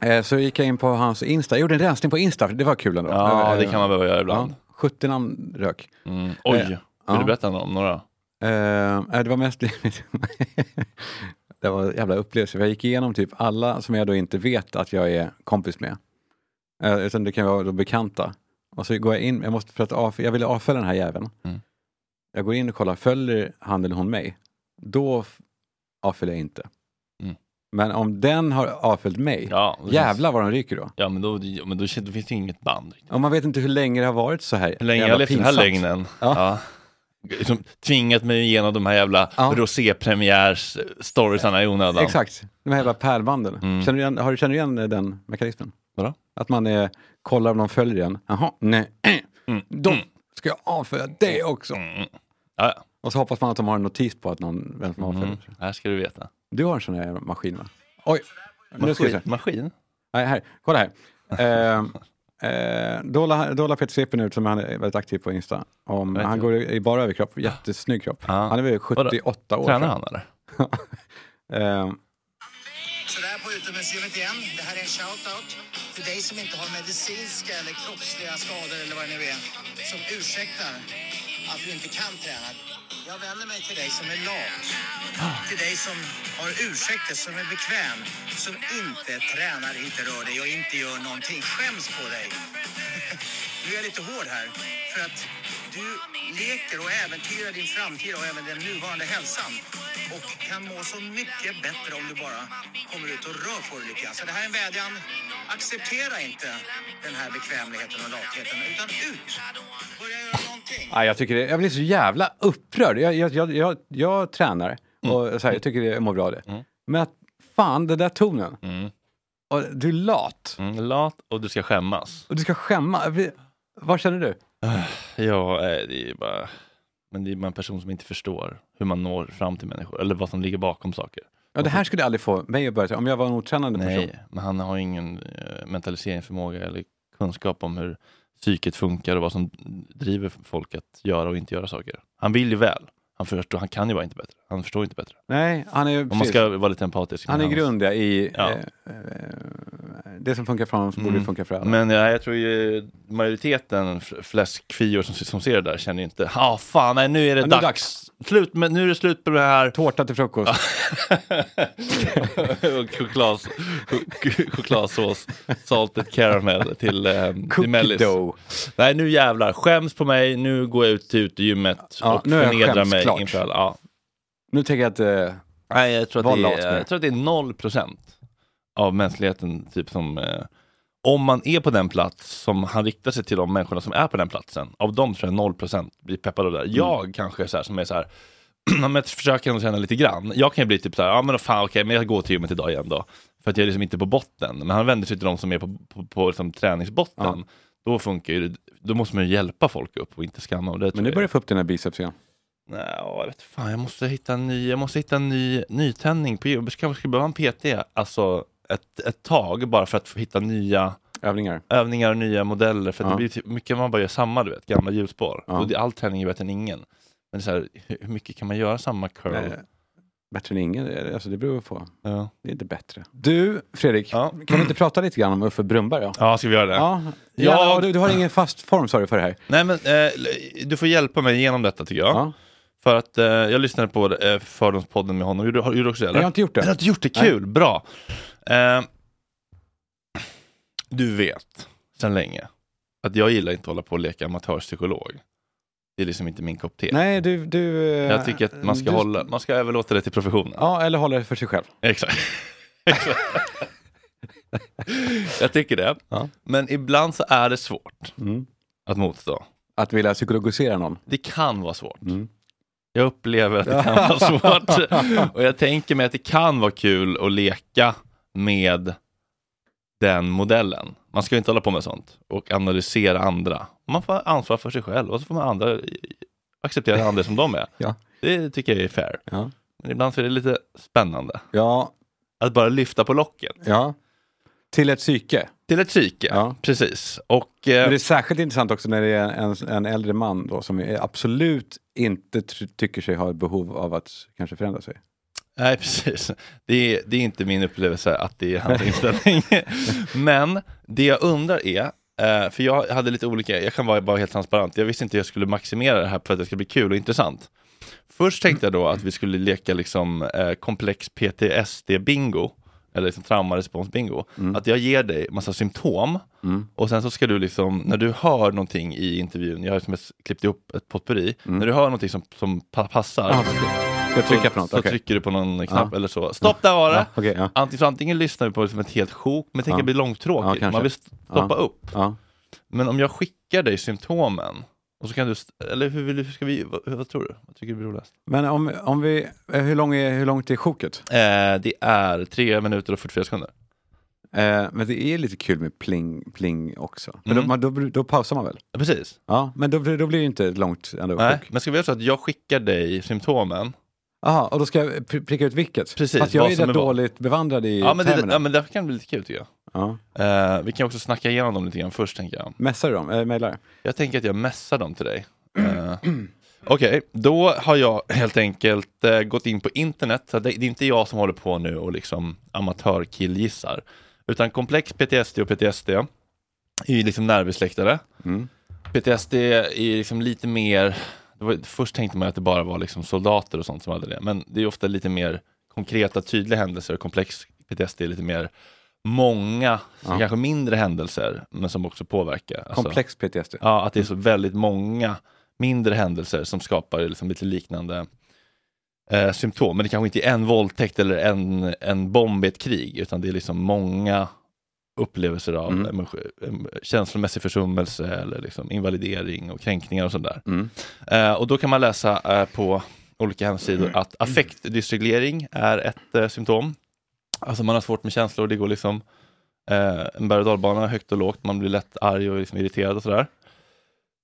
B: Eh, så gick jag in på hans Insta. Jag gjorde en rensning på Insta, det var kul ändå.
A: Ja,
B: Eh,
A: det kan man behöva göra ibland.
B: Ja, 70 namn rök.
A: Mm. Oj,
B: Eh,
A: vill
B: ja.
A: du berätta om några?
B: Det var mest... det var en jävla upplevelse. Jag gick igenom typ alla som jag då inte vet att jag är kompis med. Utan det kan vara då bekanta. Och så går jag in, jag måste för att av, jag ville avfölja den här jäveln.
A: Mm.
B: Jag går in och kollar, följer han eller hon mig? Då avföljer jag inte.
A: Mm.
B: Men om den har avföljt mig,
A: Ja, det känns-
B: jävla vad de ryker då.
A: Ja, men då, men då, då finns det inget band. riktigt.
B: Och man vet inte hur länge det har varit så här.
A: Hur länge jag har levt den här lögnen.
B: Ja.
A: Ja. Liksom, tvingat mig igenom de här jävla
B: Ja.
A: rosé-premiärs-storiesarna i onödan.
B: Exakt, de här jävla pärlbanden.
A: Mm.
B: Känner du igen, har du känner du igen eh, den mekanismen?
A: Vadå?
B: Att man eh, kollar om de följer en. Jaha, nej,
A: Mm.
B: då
A: Mm.
B: ska jag avfölja det också.
A: Mm. Ja, ja.
B: Och så hoppas man att de har en notis på att någon, vem som avföljer.
A: Mm. Här ska du veta.
B: Du har en sån här maskin va? Oj, nu ska vi se.
A: Maskin? Maskin?
B: Nej, här. Kolla här. Eh, eh, då la då la Peter Sipen ut, som han är väldigt aktiv på Insta, om, han
A: jag.
B: går i i bara överkropp, jättesnygg kropp.
A: Ja.
B: Han är väl 78 år.
A: Tränar
B: tror
A: han eller?
B: jag. Eh,
D: Sådär på utomhusgymmet igen. Det här är en shout-out till dig som inte har medicinska eller kroppsliga skador eller vad det nu är som ursäktar att du inte kan träna. Jag vänder mig till dig som är lat. Till dig som har ursäkter, som är bekväm, som inte tränar, inte rör dig och inte gör någonting. Skäms på dig. Nu är jag lite hård här. För att du leker och äventyrar din framtid och även den nuvarande hälsan. Och kan må så mycket bättre om du bara kommer ut och rör på dig lite grann. Så det här är en vädjan. Acceptera inte den här bekvämligheten och latheten, utan ut. Börja göra någonting.
B: Nej, jag, tycker det, jag blir så jävla upprörd. Jag, jag, jag, jag, jag tränar och så här, jag tycker det, jag mår bra av det.
A: Mm.
B: Men att, fan, den där tonen.
A: Mm.
B: Och du är lat.
A: Mm. Lat och du ska skämmas.
B: Och du ska skämma. Jag blir- Vad känner du?
A: Ja, eh, det är bara... Men det är bara en person som inte förstår hur man når fram till människor, eller vad som ligger bakom saker.
B: Ja, det här skulle aldrig få mig att börja, om jag var en otränande person.
A: Nej, men han har ingen eh, mentaliseringsförmåga eller kunskap om hur psyket funkar och vad som driver folk att göra och inte göra saker. Han vill ju väl. Han, förstår, han kan ju bara inte bättre. Han förstår inte bättre.
B: Nej, han är,
A: Om man ska vara lite empatisk.
B: han är grund i
A: Ja.
B: eh, eh, det som funkar för honom som borde
A: Mm.
B: funka för alla.
A: Men ja, jag tror ju majoriteten fläskfior som, som ser det där känner ju inte, ja ah, fan nej, nu är det
B: Ja, det
A: dags. Slut med, nu är det slut på det här.
B: Tårta till frukost.
A: och choklad, ch- chokladsås, salted caramel till, eh, till mellis.
B: dough.
A: Nej nu jävlar, skäms på mig, nu går jag ut till utegymmet
B: Ja,
A: och förnedrar mig inför alla. Ja.
B: Nu tänker jag att eh,
A: Nej, jag tror, att det är, jag tror att det är 0% av mänskligheten typ som eh, om man är på den plats som han riktar sig till de människorna som är på den platsen, av dem tror jag 0% blir peppad av det där.
B: Mm.
A: Jag kanske är så här, som är så här, jag försöker ändå känna lite grann. Jag kan ju bli typ så här, ja men då fan okej, men jag går till gymmet idag igen då. För att jag är liksom inte på botten. Men han vänder sig till de som är på, på, på liksom träningsbotten. Då funkar ju då måste man ju hjälpa folk upp och inte skamma. Och det
B: men nu börjar jag få upp dina biceps igen.
A: Nej, jag vet fan, jag måste hitta en ny, jag måste hitta en ny nytändning på gym. Jag kanske skulle behöva en PT, alltså ett, ett tag bara för att få hitta nya
B: Övningar.
A: övningar och nya modeller. För
B: Ja.
A: det blir typ, mycket man bara gör samma, du vet, gamla hjulspår.
B: Ja.
A: Och det, all träning är bättre än ingen. Men så här, hur mycket kan man göra samma curl?
B: Eh, bättre än ingen, alltså det beror på.
A: Ja.
B: Det är inte bättre. Du, Fredrik,
A: Ja.
B: kan vi inte prata lite grann om Uffe Brunnberg? Ja,
A: ja, ska vi göra det?
B: ja.
A: Ja.
B: ja du, du har ingen fast form sa du för det här.
A: Nej men eh, du får hjälpa mig igenom detta tycker jag.
B: Ja.
A: För att eh, jag lyssnade på eh, Fördomspodden med honom, gjorde, har- gjorde du också det?
B: Jag har inte gjort det.
A: Du har inte gjort det, kul, bra. Eh, du vet sedan länge att jag gillar inte att hålla på och leka amatörpsykolog. Det är liksom inte min kopp te.
B: Nej, du... du eh,
A: Jag tycker att man ska,
B: du,
A: hålla, man ska överlåta det till professionen.
B: Ja, eller hålla det för sig själv.
A: Exakt. Exakt. jag tycker det.
B: Ja.
A: Men ibland så är det svårt
B: Mm.
A: att motstå.
B: Att vilja psykologisera någon.
A: Det kan vara svårt.
B: Mm.
A: Jag upplever att det kan vara svårt. Och jag tänker mig att det kan vara kul att leka med den modellen. Man ska inte hålla på med sånt och analysera andra. Man får ansvar för sig själv och så får man andra acceptera andra som de är.
B: Ja.
A: Det tycker jag är fair.
B: Ja.
A: Men ibland så är det lite spännande
B: Ja,
A: att bara lyfta på locket.
B: ja. Till ett psyke.
A: Till ett psyke,
B: Ja.
A: precis. Och
B: Men
A: eh,
B: det är särskilt intressant också när det är en, en äldre man då som absolut inte tycker sig ha behov av att kanske förändra sig.
A: Nej, precis. Det är, det är inte min upplevelse att det är hans inställning. Men det jag undrar är, eh, för jag hade lite olika, jag kan vara bara helt transparent, jag visste inte hur jag skulle maximera det här för att det skulle bli kul och intressant. Först tänkte jag då att vi skulle leka liksom eh, komplex PTSD-bingo, eller liksom traumarespons-bingo. Att jag ger dig massa symptom och sen så ska du liksom, när du hör någonting i intervjun, jag har liksom klippt ihop ett potpurri, när du hör någonting som, som pa- passar,
B: Ah, Ska jag trycka på något?
A: så
B: Okej.
A: trycker du på någon knapp eller så. Stopp, där var det!
B: Ja, okej, ja.
A: Antingen, antingen lyssnar vi på liksom ett helt sjok, men tänk
B: Ja.
A: det blir långtråkigt. Man vill stoppa upp. Men om jag skickar dig symptomen, och så kan du, eller hur, vill hur ska vi, vad, vad tror du? Vad tycker du blir roligast?
B: Men om, om vi, eh, hur, lång är, hur långt är sjoket?
A: Eh, det är 3 minuter och 44 sekunder.
B: Eh, men det är lite kul med pling, pling också. Men
A: Mm.
B: då, då, då pausar man väl?
A: Precis.
B: Ja, men då, då blir det inte långt ändå
A: Nej, men ska vi göra så att jag skickar dig symptomen?
B: Jaha, och då ska jag pr- pricka ut vilket?
A: Precis,
B: Fast jag
A: vad
B: är
A: som
B: rätt
A: är vad.
B: dåligt bevandrad i
A: Ja men, det,
B: termerna.
A: ja, men det kan bli lite kul tycker jag.
B: Ja.
A: Eh, vi kan också snacka igenom dem lite grann först tänker jag.
B: Messar du dem? Eller mejlar?
A: Jag tänker att jag messar dem till dig. Eh, Okej, då har jag helt enkelt eh, gått in på internet. Så det, det är inte jag som håller på nu och liksom amatörkillgissar. Utan komplex PTSD och PTSD är ju liksom nervbesläktade.
B: Mm.
A: PTSD är liksom lite mer, var, först tänkte man att det bara var liksom soldater och sånt som hade det. Men det är ofta lite mer konkreta, tydliga händelser. Komplex PTSD är lite mer många,
B: Ja.
A: kanske mindre händelser, men som också påverkar. Alltså-
B: Komplex PTSD.
A: Ja, att det är så väldigt många mindre händelser som skapar liksom lite liknande eh, symptom. Men det kanske inte är en våldtäkt eller en, en bomb i ett krig, utan det är liksom många upplevelser av
B: Mm.
A: emotion- em, känslomässig försummelse eller liksom invalidering och kränkningar och sånt där.
B: Mm.
A: Eh, och då kan man läsa eh, på olika hemsidor att affektdysreglering är ett eh, symptom. Alltså man har svårt med känslor, det går liksom eh, en berg och dalbana högt och lågt, man blir lätt arg och liksom irriterad och sådär.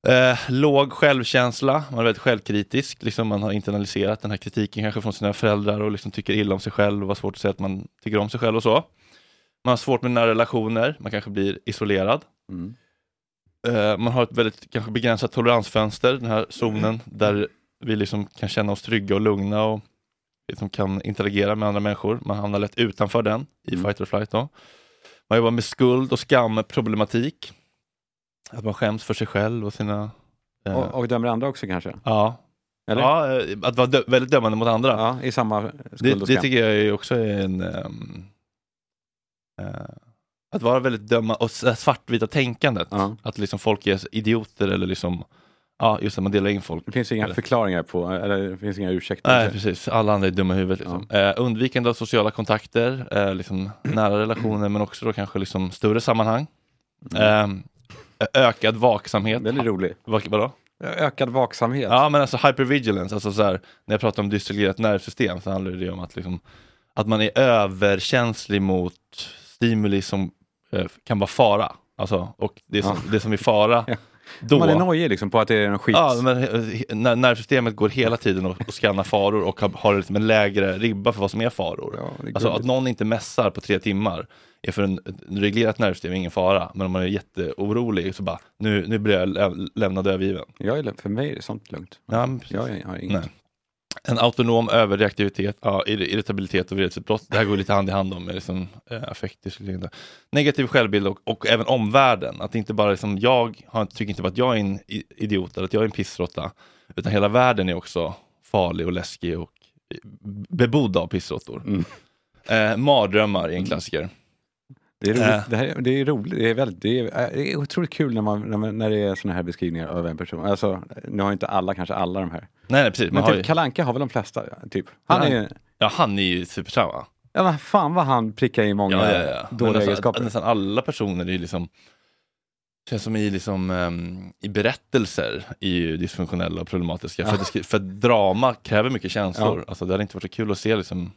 A: Eh, låg självkänsla, man är väldigt självkritisk. Liksom man har internaliserat den här kritiken kanske från sina föräldrar och liksom tycker illa om sig själv och har svårt att säga att man tycker om sig själv och så. Man har svårt med nära relationer, man kanske blir isolerad.
B: Mm.
A: Eh, man har ett väldigt kanske begränsat toleransfönster, den här zonen där vi liksom kan känna oss trygga och lugna och liksom kan interagera med andra människor. Man hamnar lätt utanför den i
B: Mm.
A: fight or flight. Då. Man jobbar med skuld och skamproblematik. Att man skäms för sig själv och sina... eh,
B: Och, och dömer andra också kanske?
A: ja.
B: Eller?
A: ja, eh, att vara dö- väldigt dömande mot andra.
B: Ja, i samma
A: det,
B: skuld och
A: det
B: skam.
A: tycker jag också är en... eh, att vara väldigt dömande och s- svartvita tänkandet.
B: Ja.
A: Att liksom folk är idioter eller liksom... Ja, just att man delar in folk.
B: Det finns inga
A: Eller-
B: förklaringar på, eller det finns inga ursäkter.
A: Nej, precis. Alla andra är dumma i huvudet. Liksom. Eh, undvikande av sociala kontakter, eh, liksom, nära relationer men också då kanske liksom större sammanhang. Eh, ökad vaksamhet.
B: Den är rolig.
A: Vad, vadå?
B: Ökad vaksamhet.
A: Ja, men alltså hypervigilance, alltså så här, när jag pratar om dysreglerat nervsystem så handlar det om att, liksom, att man är överkänslig mot stimuli som eh, kan vara fara. Alltså, och det som, det som är fara då.
B: Man är nojig liksom på att det är en skit.
A: Ja, men eh, när nervsystemet går hela tiden och, och skannar faror och har, har liksom en lägre ribba för vad som är faror.
B: Ja,
A: alltså att någon inte mässar på tre timmar är för en, ett reglerat nervsystem ingen fara. Men om man är jätteorolig så bara, nu, nu blir jag lä- lämnad övergiven.
B: Jag är, för mig är det sånt lugnt.
A: Ja.
B: Jag har- har inget.
A: Nej. En autonom överreaktivitet, ja, ir- irritabilitet och vredesutbrott. Det här går lite hand i hand om liksom, äh, affektdysreglerande. Negativ självbild och, och även omvärlden. Att inte bara liksom, jag har, tycker inte bara att jag är en idiot eller att jag är en pissråtta. Utan hela världen är också farlig och läskig och eh, bebodd av pissråttor.
B: Mm.
A: Eh, mardrömmar är en klassiker.
B: Det är roligt.
A: Äh.
B: Det, här, är- det är roligt. Det är, väldigt, det, är, äh, det är otroligt kul när, man, när, man, när det är såna här beskrivningar av en person. Alltså, nu har inte alla kanske alla de här.
A: Nej, nej precis.
B: Men
A: har
B: typ
A: ju,
B: Kalanka har väl de flesta, typ. Han
A: Ja.
B: är,
A: ja, han är ju supersamma.
B: ja men fan vad han prickar i många
A: Ja, ja, ja.
B: Dåliga
A: nästan,
B: egenskaper.
A: nästan alla personer är ju liksom känns som i, liksom, ehm, i berättelser är ju dysfunktionella och problematiska. För, att för att drama kräver mycket känslor. Alltså, det hade inte varit så kul att se liksom,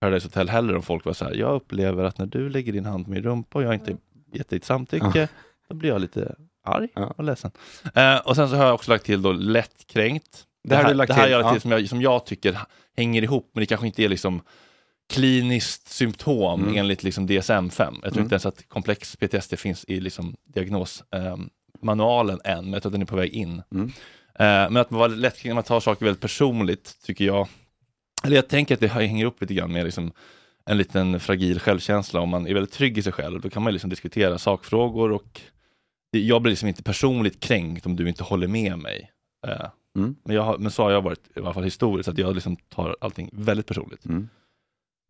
A: Paradise Hotel heller om folk var så här, jag upplever att när du lägger din hand på min rumpa och jag inte gett ditt samtycke, då blir jag lite arg och ledsen. Eh, och sen så har jag också lagt till då lättkränkt.
B: Det här har du lagt
A: det här
B: till,
A: jag lagt till som, jag, som jag tycker hänger ihop, men det kanske inte är liksom kliniskt symptom
B: Mm.
A: enligt liksom DSM-5. Jag tror
B: Mm.
A: inte ens att komplex PTSD finns i liksom diagnosmanualen än, men jag tror att den är på väg in.
B: Mm.
A: Eh, men att man var lätt man tar saker väldigt personligt, tycker jag. Eller jag tänker att det hänger upp lite grann med liksom en liten fragil självkänsla. Om man är väldigt trygg i sig själv, då kan man liksom diskutera sakfrågor och jag blir liksom inte personligt kränkt om du inte håller med mig. Eh,
B: Mm.
A: men, jag men så har jag varit, i alla fall historiskt, att jag liksom tar allting väldigt personligt.
B: Mm.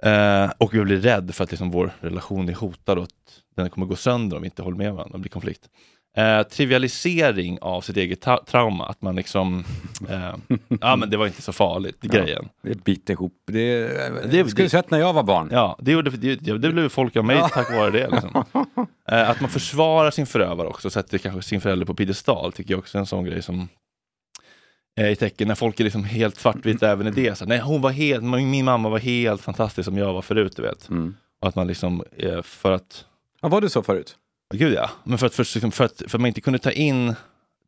A: Eh, och jag blir rädd för att liksom vår relation är hotad och att den kommer gå sönder om vi inte håller med varandra, det blir konflikt. Eh, trivialisering av sitt eget ta- trauma, att man liksom, eh, ja men det var inte så farligt, grejen.
B: Det biter ihop. Det,
A: Det-
B: det skulle
A: det-
B: sett när jag var barn.
A: Ja, det, gjorde, det, det blev folk av mig tack vare det. Liksom. Eh, att man försvarar sin förövare också, sätter kanske sin förälder på piedestal, tycker jag också är en sån grej som i tecken när folk är liksom helt svartvita även i det. Så, nej, hon var helt, min mamma var helt fantastisk som jag var förut, du vet.
B: Mm.
A: Och att man liksom, eh, för att,
B: Ja, var du så förut?
A: Gud ja, men för att, för, liksom, för att, för att man inte kunde ta in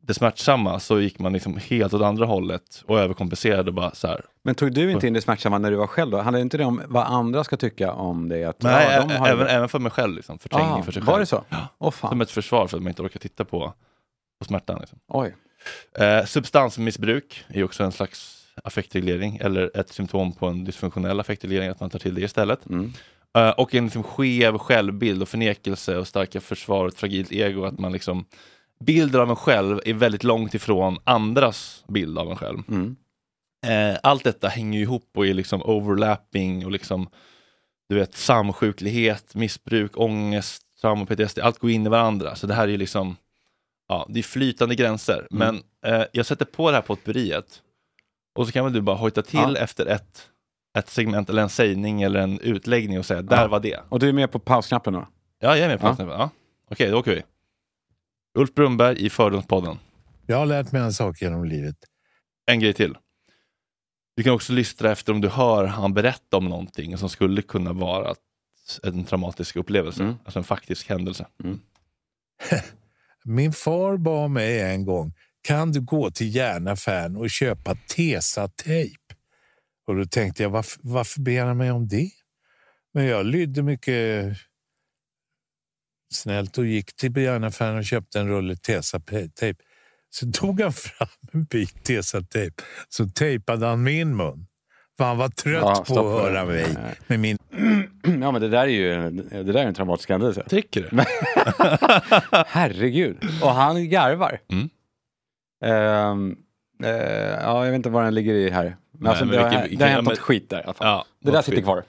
A: det smärtsamma så gick man liksom helt åt andra hållet och överkompenserade och bara så här.
B: Men tog du inte in det smärtsamma när du var själv då? Handlar inte det om vad andra ska tycka om det? Att,
A: Nej,
B: ja, de har
A: även, även för mig själv, liksom, förträngning
B: Ah,
A: för sig själv.
B: Var det så?
A: Ja.
B: Åh fan.
A: Som ett försvar för att man inte orkar titta på, på smärtan. Liksom.
B: Oj.
A: Eh, substansmissbruk är också en slags affektreglering eller ett symptom på en dysfunktionell affektreglering, att man tar till det istället.
B: Mm.
A: Eh, och en liksom skev självbild och förnekelse och starka försvar och ett fragilt ego, att man liksom bilden av en själv är väldigt långt ifrån andras bild av en själv.
B: Mm.
A: Eh, allt detta hänger ihop och är liksom overlapping och liksom du vet samsjuklighet, missbruk, ångest, trauma, PTSD, allt går in i varandra. Så det här är ju liksom, ja, det är flytande gränser. Men eh, jag sätter på det här potpurriet och så kan väl du bara hojta till
B: Ja.
A: efter ett, ett segment eller en sägning eller en utläggning och säga, där
B: Ja.
A: var det.
B: Och du är med på pausknappen då?
A: Ja, jag är med på
B: Ja.
A: det. Ja. Okej, då åker vi. Ulf Brumberg i Fördomspodden.
E: Jag har lärt mig en sak genom livet.
A: En grej till. Du kan också lystra efter om du hör han berätta om någonting som skulle kunna vara en traumatisk upplevelse,
B: Mm.
A: alltså en faktisk händelse.
E: Min far bad mig en gång kan du gå till järnaffären och köpa Tesa-tejp? Och då tänkte jag, varför, varför ber han mig om det? Men jag lydde mycket snällt och gick till järnaffären och köpte en rulle Tesa-tejp. Så tog han fram en bit Tesa-tejp, så tejpade han min mun. För han var trött
B: Ja,
E: på att höra mig med min...
B: Ja, men det där är ju det där är en traumatisk händelse.
A: Tycker du?
B: Herregud. Och han garvar.
A: Mm.
B: Ehm, eh, ja, jag vet inte vad den ligger i här. Men
A: Nej,
B: alltså,
A: men
B: det, har,
A: vilken-
B: det
A: vilken-
B: har hänt
A: ja,
B: något
A: men-
B: skit där i alla fall.
A: Ja,
B: det där sitter
A: skit.
B: kvar.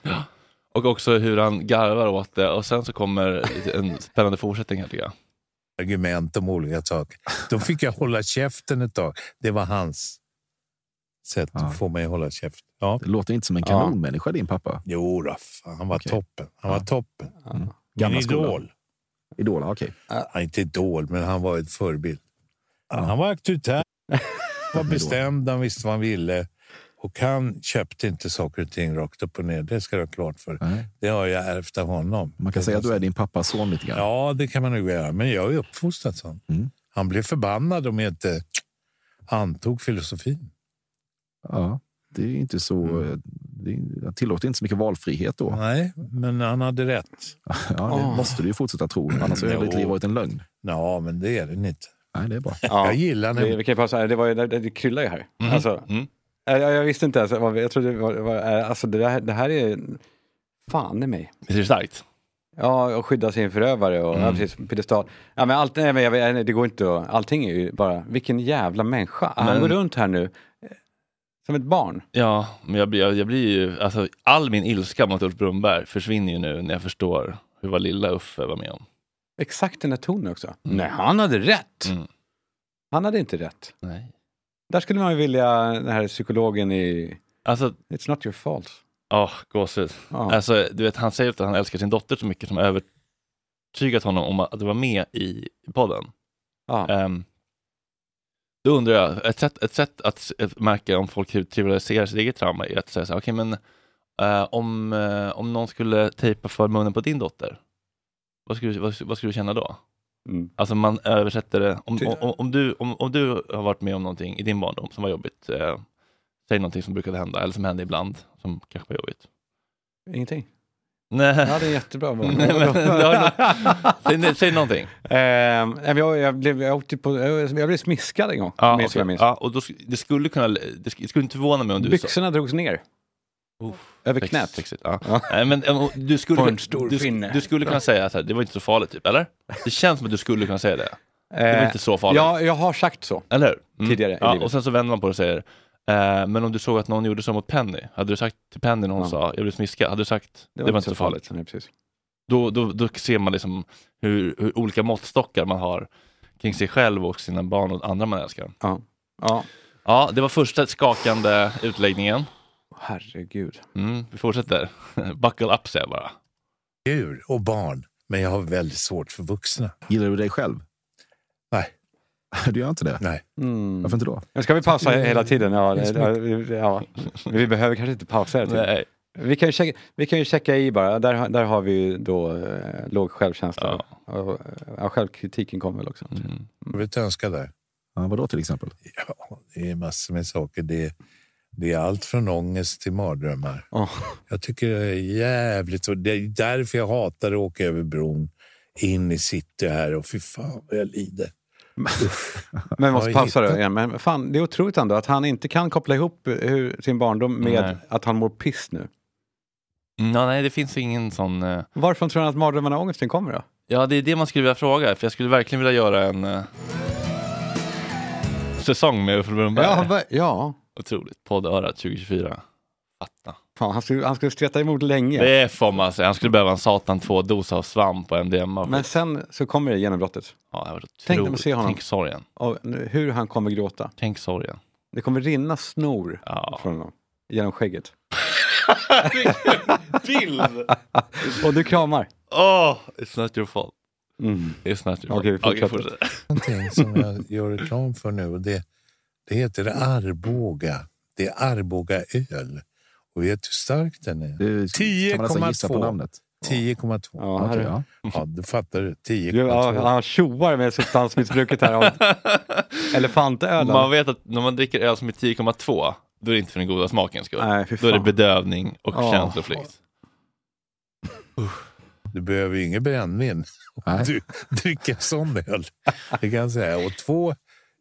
A: Och också hur han garvar åt det och sen så kommer en spännande fortsättning här tycker jag.
E: argument om olika saker. Då fick jag hålla käften ett tag. Det var hans sätt
F: Ja.
E: att få mig att hålla käften. Ja.
F: Det låter inte som en
B: Ja.
F: kanonmänniska din pappa.
E: Jo då, fan, han var
F: Okej.
E: toppen. Han
F: Ja.
E: var toppen. Min
F: Gamla skolan.
E: idol.
F: Idol, okej.
E: Han inte idol, men han var ett förebild. Han var auktoritär, var bestämd, han visste vad han ville. Och han köpte inte saker och ting rakt upp och ner. Det ska du ha klart för.
F: Nej.
E: Det har jag ärvt av honom.
F: Man kan säga att du är din pappas son lite grann.
E: Ja, det kan man nog göra. Men jag är uppfostrad sån.
F: Mm.
E: Han blev förbannad om jag inte antog filosofin.
F: Ja, det är inte så... eh, Det är- jag tillåter inte så mycket valfrihet då.
E: Nej, men han hade rätt.
F: Ja, det måste du ju fortsätta tro. Annars har hela ditt liv varit en lögn.
E: Ja, men det är den inte.
F: Nej, det är bra.
B: Ja.
E: Jag gillar
B: Det,
E: när
B: vi kan här. det, var, det, det kryllar ju här. Alltså,
A: Mm.
B: Jag, jag visste inte ens. vad- Jag trodde var, alltså, det, här, det här är fan i mig.
A: Visst är det starkt?
B: Ja, och skydda sin förövare och ja, precis, piedestal. Ja, men allt, nej, men jag, det går inte att, allting är ju bara, vilken jävla människa. Han
A: Men-
B: går runt här nu eh, som ett barn.
A: Ja, men jag jag, jag blir ju, alltså all min ilska mot Ulf Brunnberg försvinner ju nu när jag förstår hur vad lilla Uffe var med om.
B: Exakt den här tonen också. Nej, han hade rätt.
A: Mm.
B: Han hade inte rätt.
A: Nej.
B: Där skulle man ju vilja, den här psykologen i
A: Alltså,
B: It's not your fault.
A: åh, gåshud.
B: Ja.
A: Alltså, du vet, han säger att han älskar sin dotter så mycket som övertygat honom om att vara med i podden.
B: Ja.
A: Ehm, då undrar jag, ett sätt, ett sätt att s- märka om folk trivialiserar sitt eget trauma är att säga så här, okej men eh, om, eh, om någon skulle tejpa för munnen på din dotter, vad skulle, vad, vad skulle du känna då?
B: Mm.
A: Alltså man översätter det, om, om, om, du, om, om du har varit med om någonting i din barndom som var jobbigt, eh, säg någonting som brukade hända, eller som hände ibland, som kanske var jobbigt.
B: Ingenting.
A: Nej,
B: Ja, det är jättebra.
A: Nej, men säg, säg någonting.
B: Men jag, jag, blev, jag, åkte på, jag, jag blev smiskad en gång.
A: Ja,
B: minns.
A: ja, och då, det skulle kunna, det sk- det skulle inte förvåna mig om du sa...
B: Byxorna drogs ner. Över knät.
A: Sexigt, ja.
B: Ja.
A: Nej, men, äm, du, skulle,
B: På en stor
A: du,
B: finne.
A: du skulle kunna säga här, det var inte så farligt, typ, eller? Det känns som att du skulle kunna säga det. Det var
B: Eh,
A: inte så farligt.
B: Ja, jag har sagt så.
A: Eller hur? Mm.
B: Tidigare i
A: ja,
B: livet.
A: Och sen så vänder man på det och säger, eh, men om du såg att någon gjorde så mot Penny, hade du sagt till Penny när hon
B: Ja.
A: sa, jag blev smiskad, hade du sagt, det var, inte så farligt?
B: Nej, precis.
A: Då, då, då ser man liksom hur, hur olika måttstockar man har kring sig själv och sina barn och andra man älskar.
B: Ja. ja.
A: Ja, det var första skakande utläggningen.
B: Herregud.
A: Mm, vi fortsätter. Buckle up säger jag bara.
E: Djur och barn. Men jag har väldigt svårt för vuxna.
F: Gillar du dig själv?
E: Nej.
F: Du gör inte det?
E: Nej.
B: Mm.
F: Varför inte då?
B: Men Ska vi pausa hela tiden? Ja,
E: är
B: ja, ja. Vi behöver kanske inte pausa hela tiden.
A: Nej.
B: Vi kan, ju checka, vi kan ju checka i bara. Där, har- där har vi ju då eh, låg självkänsla. Och, ja, självkritiken kommer väl också.
A: Mm.
E: Jag vill önska där.
F: Ja, vadå till exempel?
E: Ja, det är massor med saker. Det, det är allt från ångest till mardrömmar.
B: Åh.
E: Jag tycker det är jävligt. Det är därför jag hatar att åka över bron in i city här. Och fy fan vad jag lider.
B: Men vi måste pausa då igen. Men fan, det är otroligt ändå att han inte kan koppla ihop hur, sin barndom med
A: Nej.
B: att han mår piss nu.
A: Mm, Ja, nej, det finns ingen sån... eh,
B: Varifrån tror han att mardrömmarna och ångesten kommer då?
A: Ja, det är det man skulle vilja fråga, för jag skulle verkligen vilja göra en eh, säsong med Uffe Brunnberg.
B: Ja, ja.
A: Otroligt. Poddörat 2024. Fatta.
B: Fan, han, skulle, han skulle streta emot länge.
A: Det får man säga. Han skulle behöva en satan två dosa av svamp och MDMA.
B: Men sen så kommer det genombrottet.
A: ja, det var
B: Tänk när man ser honom.
A: Tänk sorgen.
B: Och nu- hur han kommer gråta.
A: Tänk sorgen.
B: Det kommer rinna snor
A: Ja.
B: från honom. Genom skägget.
A: Bild!
B: Och du kramar.
A: Oh, it's not your fault.
B: Mm.
A: It's not your
B: Okej,
A: fault.
B: fortsätter.
A: fortsätt.
E: Någonting som jag gör reklam för nu. Det, det heter Arboga. Det är Arboga öl. Och vet du hur stark den är?
F: Det, kan man nästan gissa på
E: 10,2.
F: namnet.
E: 10,2.
B: Ja,
F: ja.
E: Ja, du fattar du.
B: Du,
E: 10,2.
B: ja, han tjoar med substansmissbruket här av elefantölen.
A: Man vet att när man dricker öl som är 10,2 då är det inte för den goda smakens skull.
B: Nej,
A: Då är det bedövning och
B: Ja.
A: känsloflykt.
E: Du behöver ju inget brännvin om du dricker sån öl. Det kan jag säga. Och två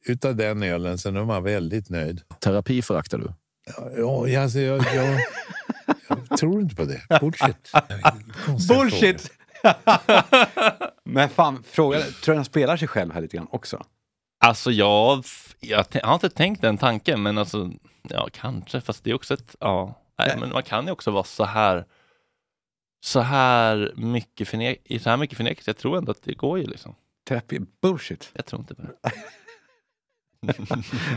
E: utav den ölen, sen är man väldigt nöjd.
F: Terapi föraktar du.
E: Ja, alltså, jag, jag, jag tror inte på det. Bullshit.
B: Bullshit! Men fan, fråga, tror du han spelar sig själv här lite grann också?
A: Alltså jag, jag, jag har inte tänkt den tanken men alltså, ja kanske, fast det är också ett, ja, nej, men man kan ju också vara så här så här mycket förnek, i så här mycket förnekelse. Jag tror ändå att det går ju liksom.
B: Terapi, bullshit.
A: Jag tror inte på det.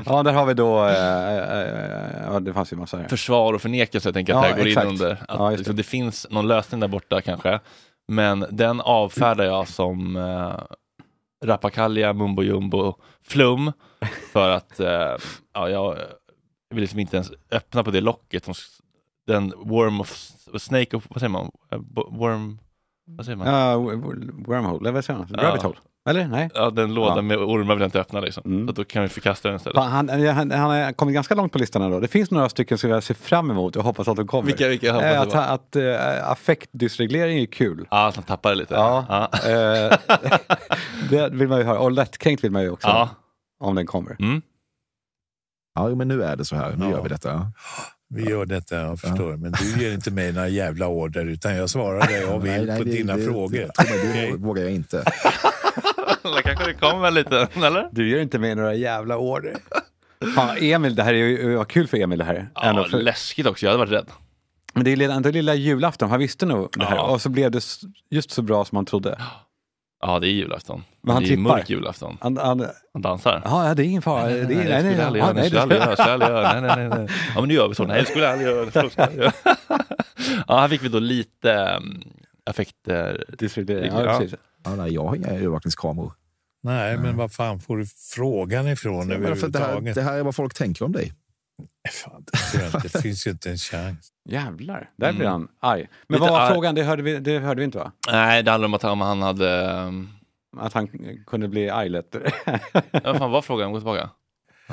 B: Ja, där har vi då, eh, eh, eh, ja det fanns ju massa här.
A: Försvar och förnekelse, jag tänker att
B: Ja,
A: det här går
B: exakt.
A: in under. Att
B: Ja,
A: liksom,
B: det.
A: det finns någon lösning där borta kanske. Men den avfärdar jag som eh, rappakalja, mumbo jumbo, flum. För att eh, ja, jag vill liksom inte ens öppna på det locket. Som, den worm of, snake of, vad säger man? Eh, Worm, vad säger man?
B: W- wormhole, eller vad säger man? Rabbit hole? Eller? Nej?
A: Ja, den lådan
B: Ja.
A: med ormar vill jag inte öppna liksom.
B: Mm.
A: Så då kan vi förkasta den istället.
B: Han, han, han har kommit ganska långt på listan ändå. Det finns några stycken som jag ser fram emot och hoppas att de kommer.
A: Vilka, vilka hoppas
B: Eh,
A: det
B: att
A: var?
B: att uh, affektdysreglering är kul.
A: Ja, att han tappar det lite.
B: Ja.
A: Ja.
B: Eh, det vill man ju höra. Och lättkränkt vill man ju också.
A: Ja.
B: Om den kommer.
A: Mm.
F: Ja, men nu är det så här. Nu
E: Ja.
F: gör vi detta.
E: Vi gör detta, jag förstår. Men du ger inte mig några jävla order, utan jag svarar det jag vill
F: Nej, nej,
E: på
F: det-
E: dina
F: det-
E: frågor.
F: mig,
E: Okej.
F: Det vågar jag inte.
A: Då kanske det kommer lite, eller?
B: Du gör inte med några jävla order. Fan, Emil, det här är ju vad kul för Emil det här. Ändå
A: Ja,
B: för,
A: läskigt också. Jag hade varit rädd.
B: men det är lilla- ändå lilla julafton, han visste nog det här.
A: Ja.
B: Och så blev det just så bra som han trodde.
A: Ja, det är julafton.
B: Men han
A: det är
B: tippar.
A: mörk julafton.
B: Han, han,
A: Han dansar.
B: ja, det är ingen fara.
A: Nej, nej,
B: nej,
A: jag aldrig göra. Nej, nej, nej, nej. Ja, men nu gör vi så. Nej, det skulle jag aldrig göra. Ja, här fick vi då lite affekter. Ja.
B: ja, precis.
F: Ja, nej, jag har inga övervakningskameror.
E: Nej, men var fan får du frågan ifrån
F: Men för det, här, det här är vad folk tänker om dig.
E: Fan, det, finns ju inte en chans.
B: Jävlar, där blir
A: Mm.
B: han arg. Men
A: Lite
B: vad var
A: arg.
B: frågan? Det hörde, vi, det hörde vi inte va?
A: Nej, det handlar om att han, han hade... Um,
B: Att han kunde bli arg lättare.
A: vad fan var frågan? Gå tillbaka.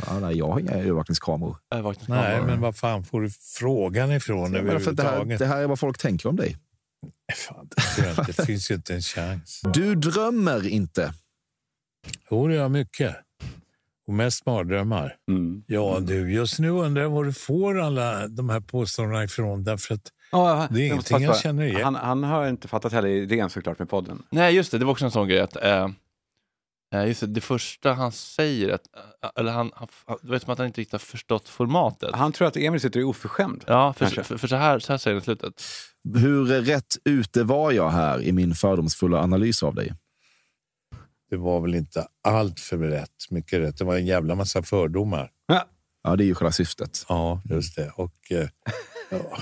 F: Ja, nej, jag har inga övervakningskameror.
A: Övervakningskameror.
E: Nej, men var fan får du frågan ifrån
F: Men för det, här, det här är vad folk tänker om dig.
E: Fan, det, finns ju inte en chans.
F: Du drömmer inte.
E: Jo, det gör jag mycket. Och mest mardrömmar.
B: Mm.
E: Ja, du, just nu undrar jag var du får alla de här påståendena ifrån. Därför att
B: Ja,
E: Det är ingenting jag känner igen.
B: Han, han har inte fattat heller idén såklart med podden.
A: Nej, just det. Det var också en sån grej att... Eh, just det, det första han säger, att, eh, eller han, han, det var som att han inte riktigt har förstått formatet.
B: Han tror att Emil sitter och är oförskämd.
A: Ja, för, för, för så, här, så här säger han i slutet.
F: Hur rätt ute var jag här i min fördomsfulla analys av dig?
E: det var väl inte allt för rätt. Mycket rätt. Det var en jävla massa fördomar.
F: Ja, det är ju själva syftet.
E: Ja, just det. Och eh, ja,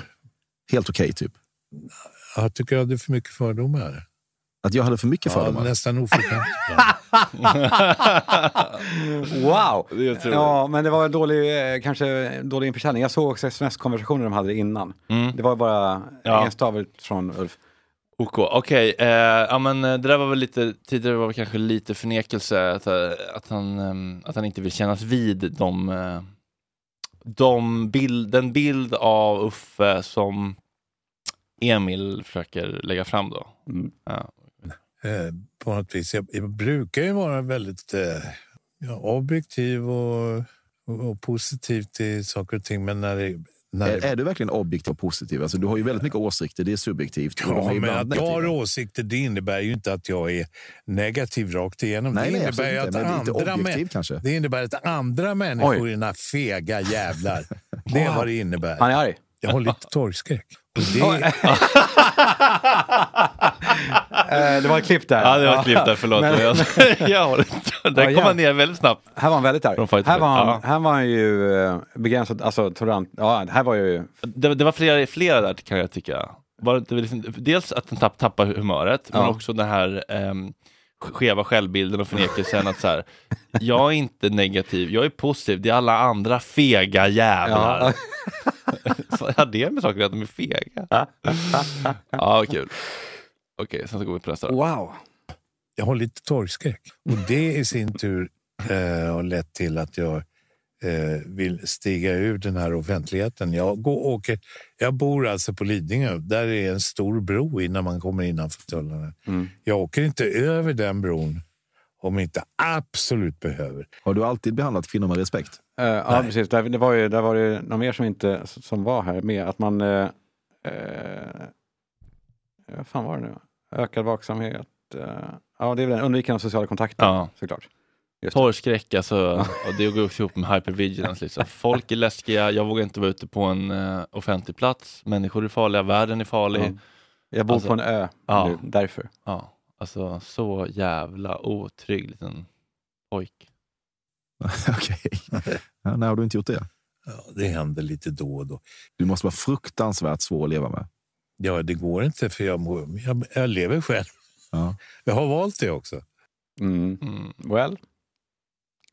F: Helt okej, typ.
E: jag tycker jag hade för mycket fördomar.
F: Att jag hade för mycket
E: Ja,
F: fördomar.
E: nästan oförskämt.
B: Wow! Ja, men det var en dålig, eh, kanske dålig införsäljning. Jag såg också sms-konversationen de hade innan.
A: Mm.
B: Det var bara
A: Ja.
B: en stav från Ulf.
A: OK, okej. Eh, ja, men eh, det där var väl lite, tidigare var det kanske lite förnekelse, att, eh, att, han, ehm, att han inte vill kännas vid de, de bild, den bild av Uffe som Emil försöker lägga fram då.
B: Mm.
A: Ja.
E: Eh, på något vis. Jag, jag brukar ju vara väldigt eh, ja, objektiv och, och, och positiv till saker och ting. Men när det... När
F: Är, är du verkligen objektiv och positiv? Alltså, du har ju väldigt mycket åsikter, det är subjektivt.
E: Ja, men att jag har åsikter det innebär ju inte att jag är negativ rakt igenom.
F: Nej,
E: det
F: nej,
E: innebär att
F: inte,
E: andra,
F: kanske.
E: det innebär att andra människor
B: Oj.
E: är fega jävlar. Det är vad det innebär.
B: Han är arg.
E: Jag har lite torgskräck. Det,
B: Eh, det var ett klipp där.
A: Ja, det var klippt där, förlåt.
B: Men-
A: Men, jag. Där
B: Ja,
A: kom han ner väldigt snabbt.
B: Här var han väldigt arg. Här var han,
A: Ja.
B: här var han ju eh, begränsad, alltså tolerant. Ja, här var ju...
A: Det, det var flera, flera där kan jag tycka. Var det liksom, dels att den tapp, tappar humöret, men
B: Ja.
A: också den här ehm, skeva självbilden och förnekelsen att så här, jag är inte negativ, jag är positiv, det är alla andra fega jävlar.
B: Ja.
A: Så har det med saker att de är fega? Ja, kul. Okej, sen så går vi på nästa.
B: Wow!
E: Jag har lite torgskräck. Och det i sin tur eh, har lett till att jag eh, vill stiga ur den här offentligheten. Jag, går, åker, jag bor alltså på Lidingö. Där är en stor bro innan man kommer innanför tullarna.
B: Mm.
E: Jag åker inte över den bron om jag inte absolut behöver.
F: Har du alltid behandlat kvinnor med respekt?
B: Eh, ja, precis. Där, det var ju, där var det någon mer som inte som var här med. Att man... Eh, eh, vad fan var det nu? Ökad vaksamhet. Ja, det är väl. Undvikande av sociala kontakter
A: Ja.
B: såklart. Just.
A: Torgskräck, alltså, och det går ihop med hypervigilance. Liksom. Folk är läskiga, jag vågar inte vara ute på en offentlig plats. Människor är farliga, världen är farlig.
B: Ja. Jag bor
A: Alltså,
B: på en ö
A: ja.
B: därför.
A: Ja, alltså så jävla otrygg liten pojk.
F: Okej. Ja, när har du inte gjort det?
E: Ja, det händer lite då och då.
F: Du måste vara fruktansvärt svår att leva med.
E: Ja, det går inte för jag, jag, jag lever själv.
F: Ja.
E: Jag har valt det också.
B: Mm.
A: Mm.
B: Well.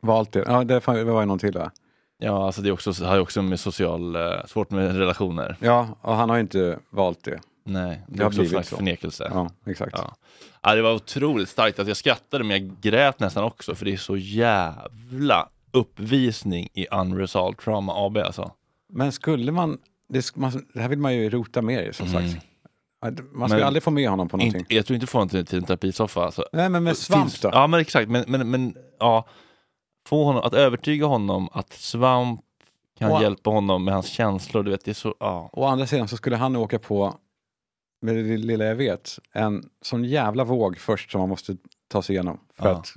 B: Valt det. Ja, det, var ju någon till va?
A: Ja, alltså det är också, har ju också med social, eh, svårt med relationer.
B: Ja, och han har ju inte valt det.
A: Nej, det
B: Det har
A: också en
B: blivit
A: slags
B: så.
A: förnekelse.
B: Ja, exakt.
A: Ja. Ja, det var otroligt starkt. Alltså jag skrattade men jag grät nästan också för det är så jävla uppvisning i Unresolved Trauma AB alltså.
B: Men skulle man det, man... det här vill man ju rota mer i som
A: Mm.
B: sagt. Man ska
A: Men-
B: aldrig få med honom på någonting.
A: Inte, jag tror inte få honom till, till en terapisoffa. Alltså.
B: Nej, men med svamp
A: Finns-
B: då?
A: Ja men exakt, men, men, men ja, få honom, att övertyga honom att svamp kan
B: Och-
A: hjälpa honom med hans känslor, du vet det är så, ja.
B: Å andra sidan så skulle han åka på, med det lilla jag vet, en sån jävla våg först som man måste ta sig igenom för
A: Ja.
B: att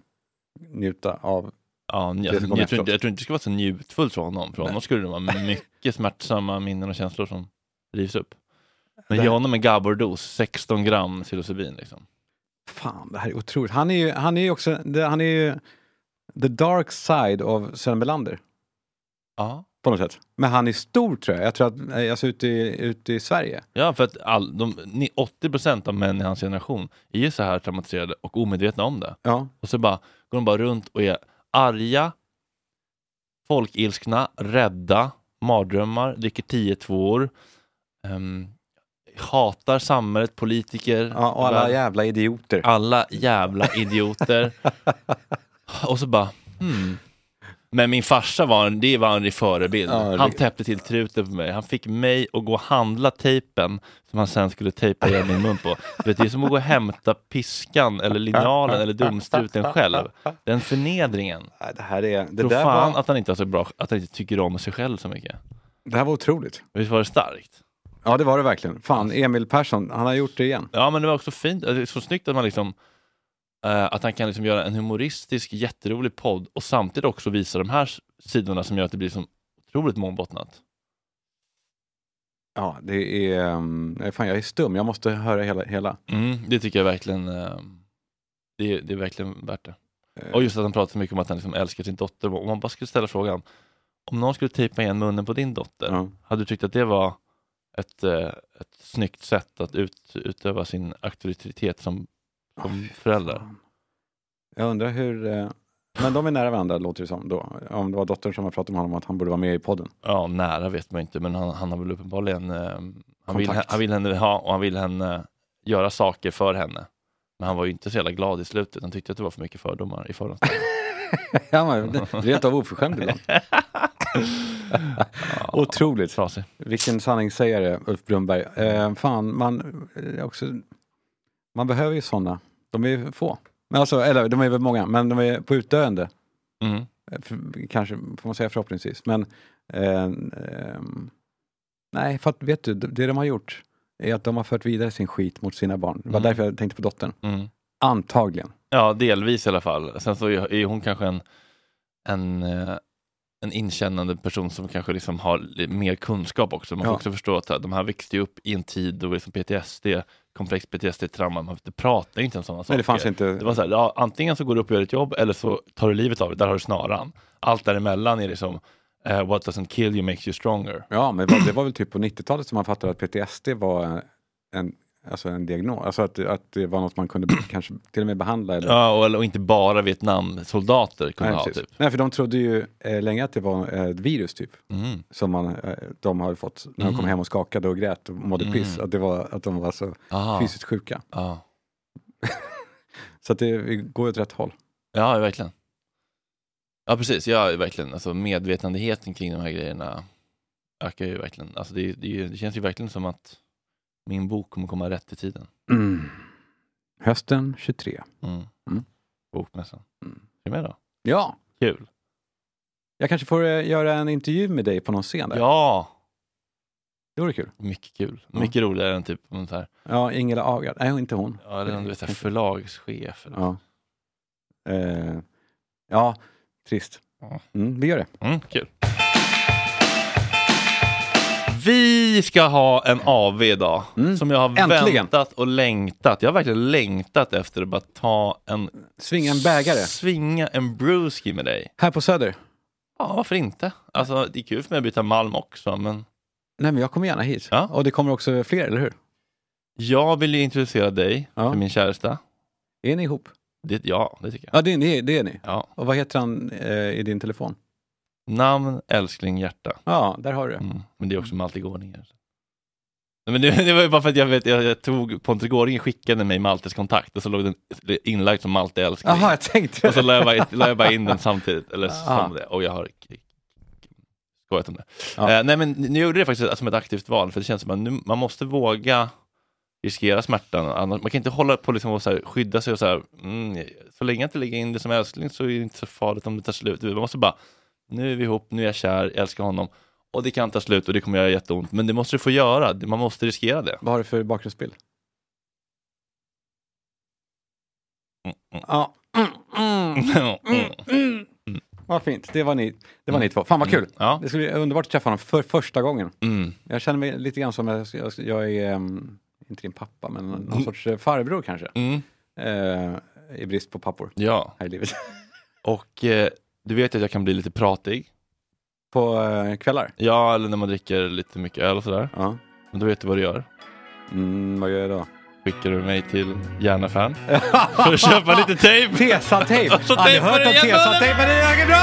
B: njuta av.
A: Ja, jag, jag, tror inte, jag tror inte det ska vara så njutfullt för honom. För honom skulle det vara mycket smärtsamma minnen och känslor som rivs upp. Men ge honom en Gabor-dos, 16 gram psilocybin. Liksom.
B: Fan, det här är otroligt. Han är ju, han är ju också, han är ju the dark side av Sven Melander
A: Ja.
B: På något sätt. Men han är stor tror jag. Jag tror att, eh, alltså ute i, ute i Sverige.
A: Ja, för att all, de, ni- 80% av män i hans generation är ju så här traumatiserade och omedvetna om det.
B: Ja,
A: Och så bara, går de bara runt och är arga, folkilskna, rädda, mardrömmar, dricker 10 tvåor, um, hatar samhället, politiker,
B: ja och alla
A: värld-
B: jävla idioter.
A: alla jävla idioter. och så bara, hmm. Men min farsa var en, det var en förebild.
B: Ja,
A: han täppte till truten på mig. Han fick mig att gå och handla tejpen som han sen skulle tejpa igen min mun på. Vet, det är som att gå och hämta piskan eller linjalen eller domstruten själv. Den förnedringen.
B: Det här är, det
A: Tror
B: där,
A: fan
B: var,
A: att han inte har så bra, att han inte tycker om sig själv så mycket.
B: det här var otroligt.
A: Visst var det starkt?
B: Ja, det var det verkligen. Fan, Emil Persson, han har gjort det igen.
A: Ja, men det var också fint. Det är så snyggt att man liksom att han kan liksom göra en humoristisk, jätterolig podd och samtidigt också visa de här sidorna som gör att det blir så otroligt mångbottnat.
B: Ja, det är... Um, fan, jag är stum. Jag måste höra hela. hela.
A: Mm, det tycker jag verkligen, eh, det, är- det är verkligen värt det.
B: Eh,
A: Och just att han pratar så mycket om att han liksom älskar sin dotter. Om man bara skulle ställa frågan, om någon skulle tejpa igen munnen på din dotter,
B: Ja.
A: hade du tyckt att det var ett, eh, ett snyggt sätt att ut, utöva sin auktoritet som, som
B: fan. Jag undrar hur... eh, Men de är nära varandra låter det som då. Om det var dottern som har pratat med honom om att han borde vara med i podden.
A: Ja, nära vet man inte, men han, han har väl uppenbarligen eh, han, vill, han vill henne ha och han vill henne göra saker för henne. Men han var ju inte så jävla glad i slutet. Han tyckte att det var för mycket fördomar i förhand.
B: ja, men, det- rent av oförskämd ibland. Otroligt.
A: Trasig.
B: Vilken sanningssägare, Ulf Brunnberg. Eh, fan, man, eh, också, man behöver ju sådana. De är få. Men alltså, eller de är väl många, men de är på utdöende.
A: Mm.
B: Eh, För, kanske, får man säga förhoppningsvis. Men eh, ehm, nej, för att vet du, det de har gjort är att de har fört vidare sin skit mot sina barn. Det var
A: Mm.
B: därför jag tänkte på dottern.
A: Mm.
B: Antagligen.
A: Ja, delvis i alla fall. Sen så är är hon kanske en, en, eh, en inkännande person som kanske liksom har mer kunskap också. Man får
B: Ja.
A: också förstå att de här växte upp i en tid då liksom PTSD, komplex PTSD-trauma, man pratar ju inte om sådana saker.
B: Det fanns inte.
A: Det var så här, ja, antingen så går du upp och gör ett jobb eller så tar du livet av dig, där har du snaran. Allt däremellan är liksom, eh, what doesn't kill you makes you stronger.
B: Ja, men det var, väl typ på 90-talet som man fattade att PTSD var en, alltså en diagnos. Alltså att, att det var något man kunde kanske till och med behandla. Eller,
A: Ja, och, och inte bara Vietnamsoldater kunde
B: Nej,
A: ha typ.
B: Nej, för de trodde ju eh, länge att det var eh, ett virus typ.
A: Mm.
B: Som man, eh, de hade fått när de kom
A: Mm.
B: hem och skakade och grät och mådde
A: Mm.
B: piss. Att, det var, att de var så
A: Aha.
B: fysiskt sjuka.
A: Ja.
B: Så att det går åt rätt håll.
A: Ja, verkligen. Ja, precis. Ja, verkligen. Alltså medvetandegheten kring de här grejerna ökar ju verkligen. Alltså det, det, det känns ju verkligen som att min bok kommer komma rätt i tiden.
B: Mm. Hösten 23.
A: Mm.
B: Mm.
A: Bokmässan.
B: Mm.
A: Är du med då?
B: Ja,
A: Kul.
B: jag kanske får eh, göra en intervju med dig på någon scen där.
A: Ja,
B: Det vore kul.
A: mycket kul.
B: Ja.
A: Mycket roligare än typ om så här,
B: Ja, Ingela Agard. Nej, inte hon.
A: ja, eller om du vet, så här, förlagschef. Eller.
B: Ja. Eh, ja, trist.
A: Ja.
B: Mm, vi gör det.
A: Mm, kul. Vi ska ha en AV idag
B: Mm.
A: som jag har
B: Äntligen.
A: väntat och längtat. Jag har verkligen längtat efter att bara ta en...
B: Svinga en bägare.
A: Svinga en brewski med dig.
B: Här på Söder.
A: Ja, varför inte? Alltså, det är kul för mig att byta malm också, men
B: Nej, men jag kommer gärna hit.
A: Ja.
B: Och det kommer också fler, eller hur?
A: jag vill ju introducera dig
B: Ja.
A: för min käresta.
B: Är ni ihop?
A: Det, ja, det tycker jag.
B: Ja, det, det, det är ni.
A: Ja.
B: Och vad heter han eh, i din telefon?
A: Namn, älskling, hjärta.
B: Ja, där har du.
A: Mm. Men det är också. Nej, Men det, det var ju bara för att jag, vet, jag, jag tog, Pontus Gårdinger skickade mig Maltes kontakt och så låg den inlagd som Malte älskling.
B: Jaha, jag tänkte
A: Och så la jag, bara, la jag bara in den samtidigt, eller som det, och jag har skojat om det.
B: Ja.
A: Eh, nej men nu gjorde det faktiskt som ett aktivt val, för det känns som att nu, man måste våga riskera smärtan. Annars, man kan inte hålla på liksom och så här, skydda sig och så här, mm, så länge jag inte lägger in det som älskling så är det inte så farligt om det tar slut. Man måste bara, nu är vi ihop, nu är jag kär, jag älskar honom. Och det kan ta slut och det kommer göra jätteont, men det måste du få göra. Man måste riskera det.
B: Vad har du för bakgrundsbild?
A: Mm, mm.
B: Ja.
A: Mm.
B: Vad fint. Det var ni, det var ni två. Fan vad kul.
A: Ja.
B: Det skulle bli underbart att träffa honom för första gången.
A: Mm.
B: Jag känner mig lite grann som jag, jag, jag är, um, inte din pappa, men någon sorts eh, farbror kanske.
A: Mm.
B: Eh, I brist på pappor
A: Ja,
B: här i livet.
A: och eh, du vet att jag kan bli lite pratig.
B: på eh, kvällar.
A: Ja, eller när man dricker lite mycket öl och sådär.
B: Ja.
A: Men då vet du vad du gör.
B: Mm, vad gör jag då?
A: Skickar du mig till Järnafan för att köpa lite tejp.
B: Tesatejp! Har ni hört om tesatejp? Det är bra!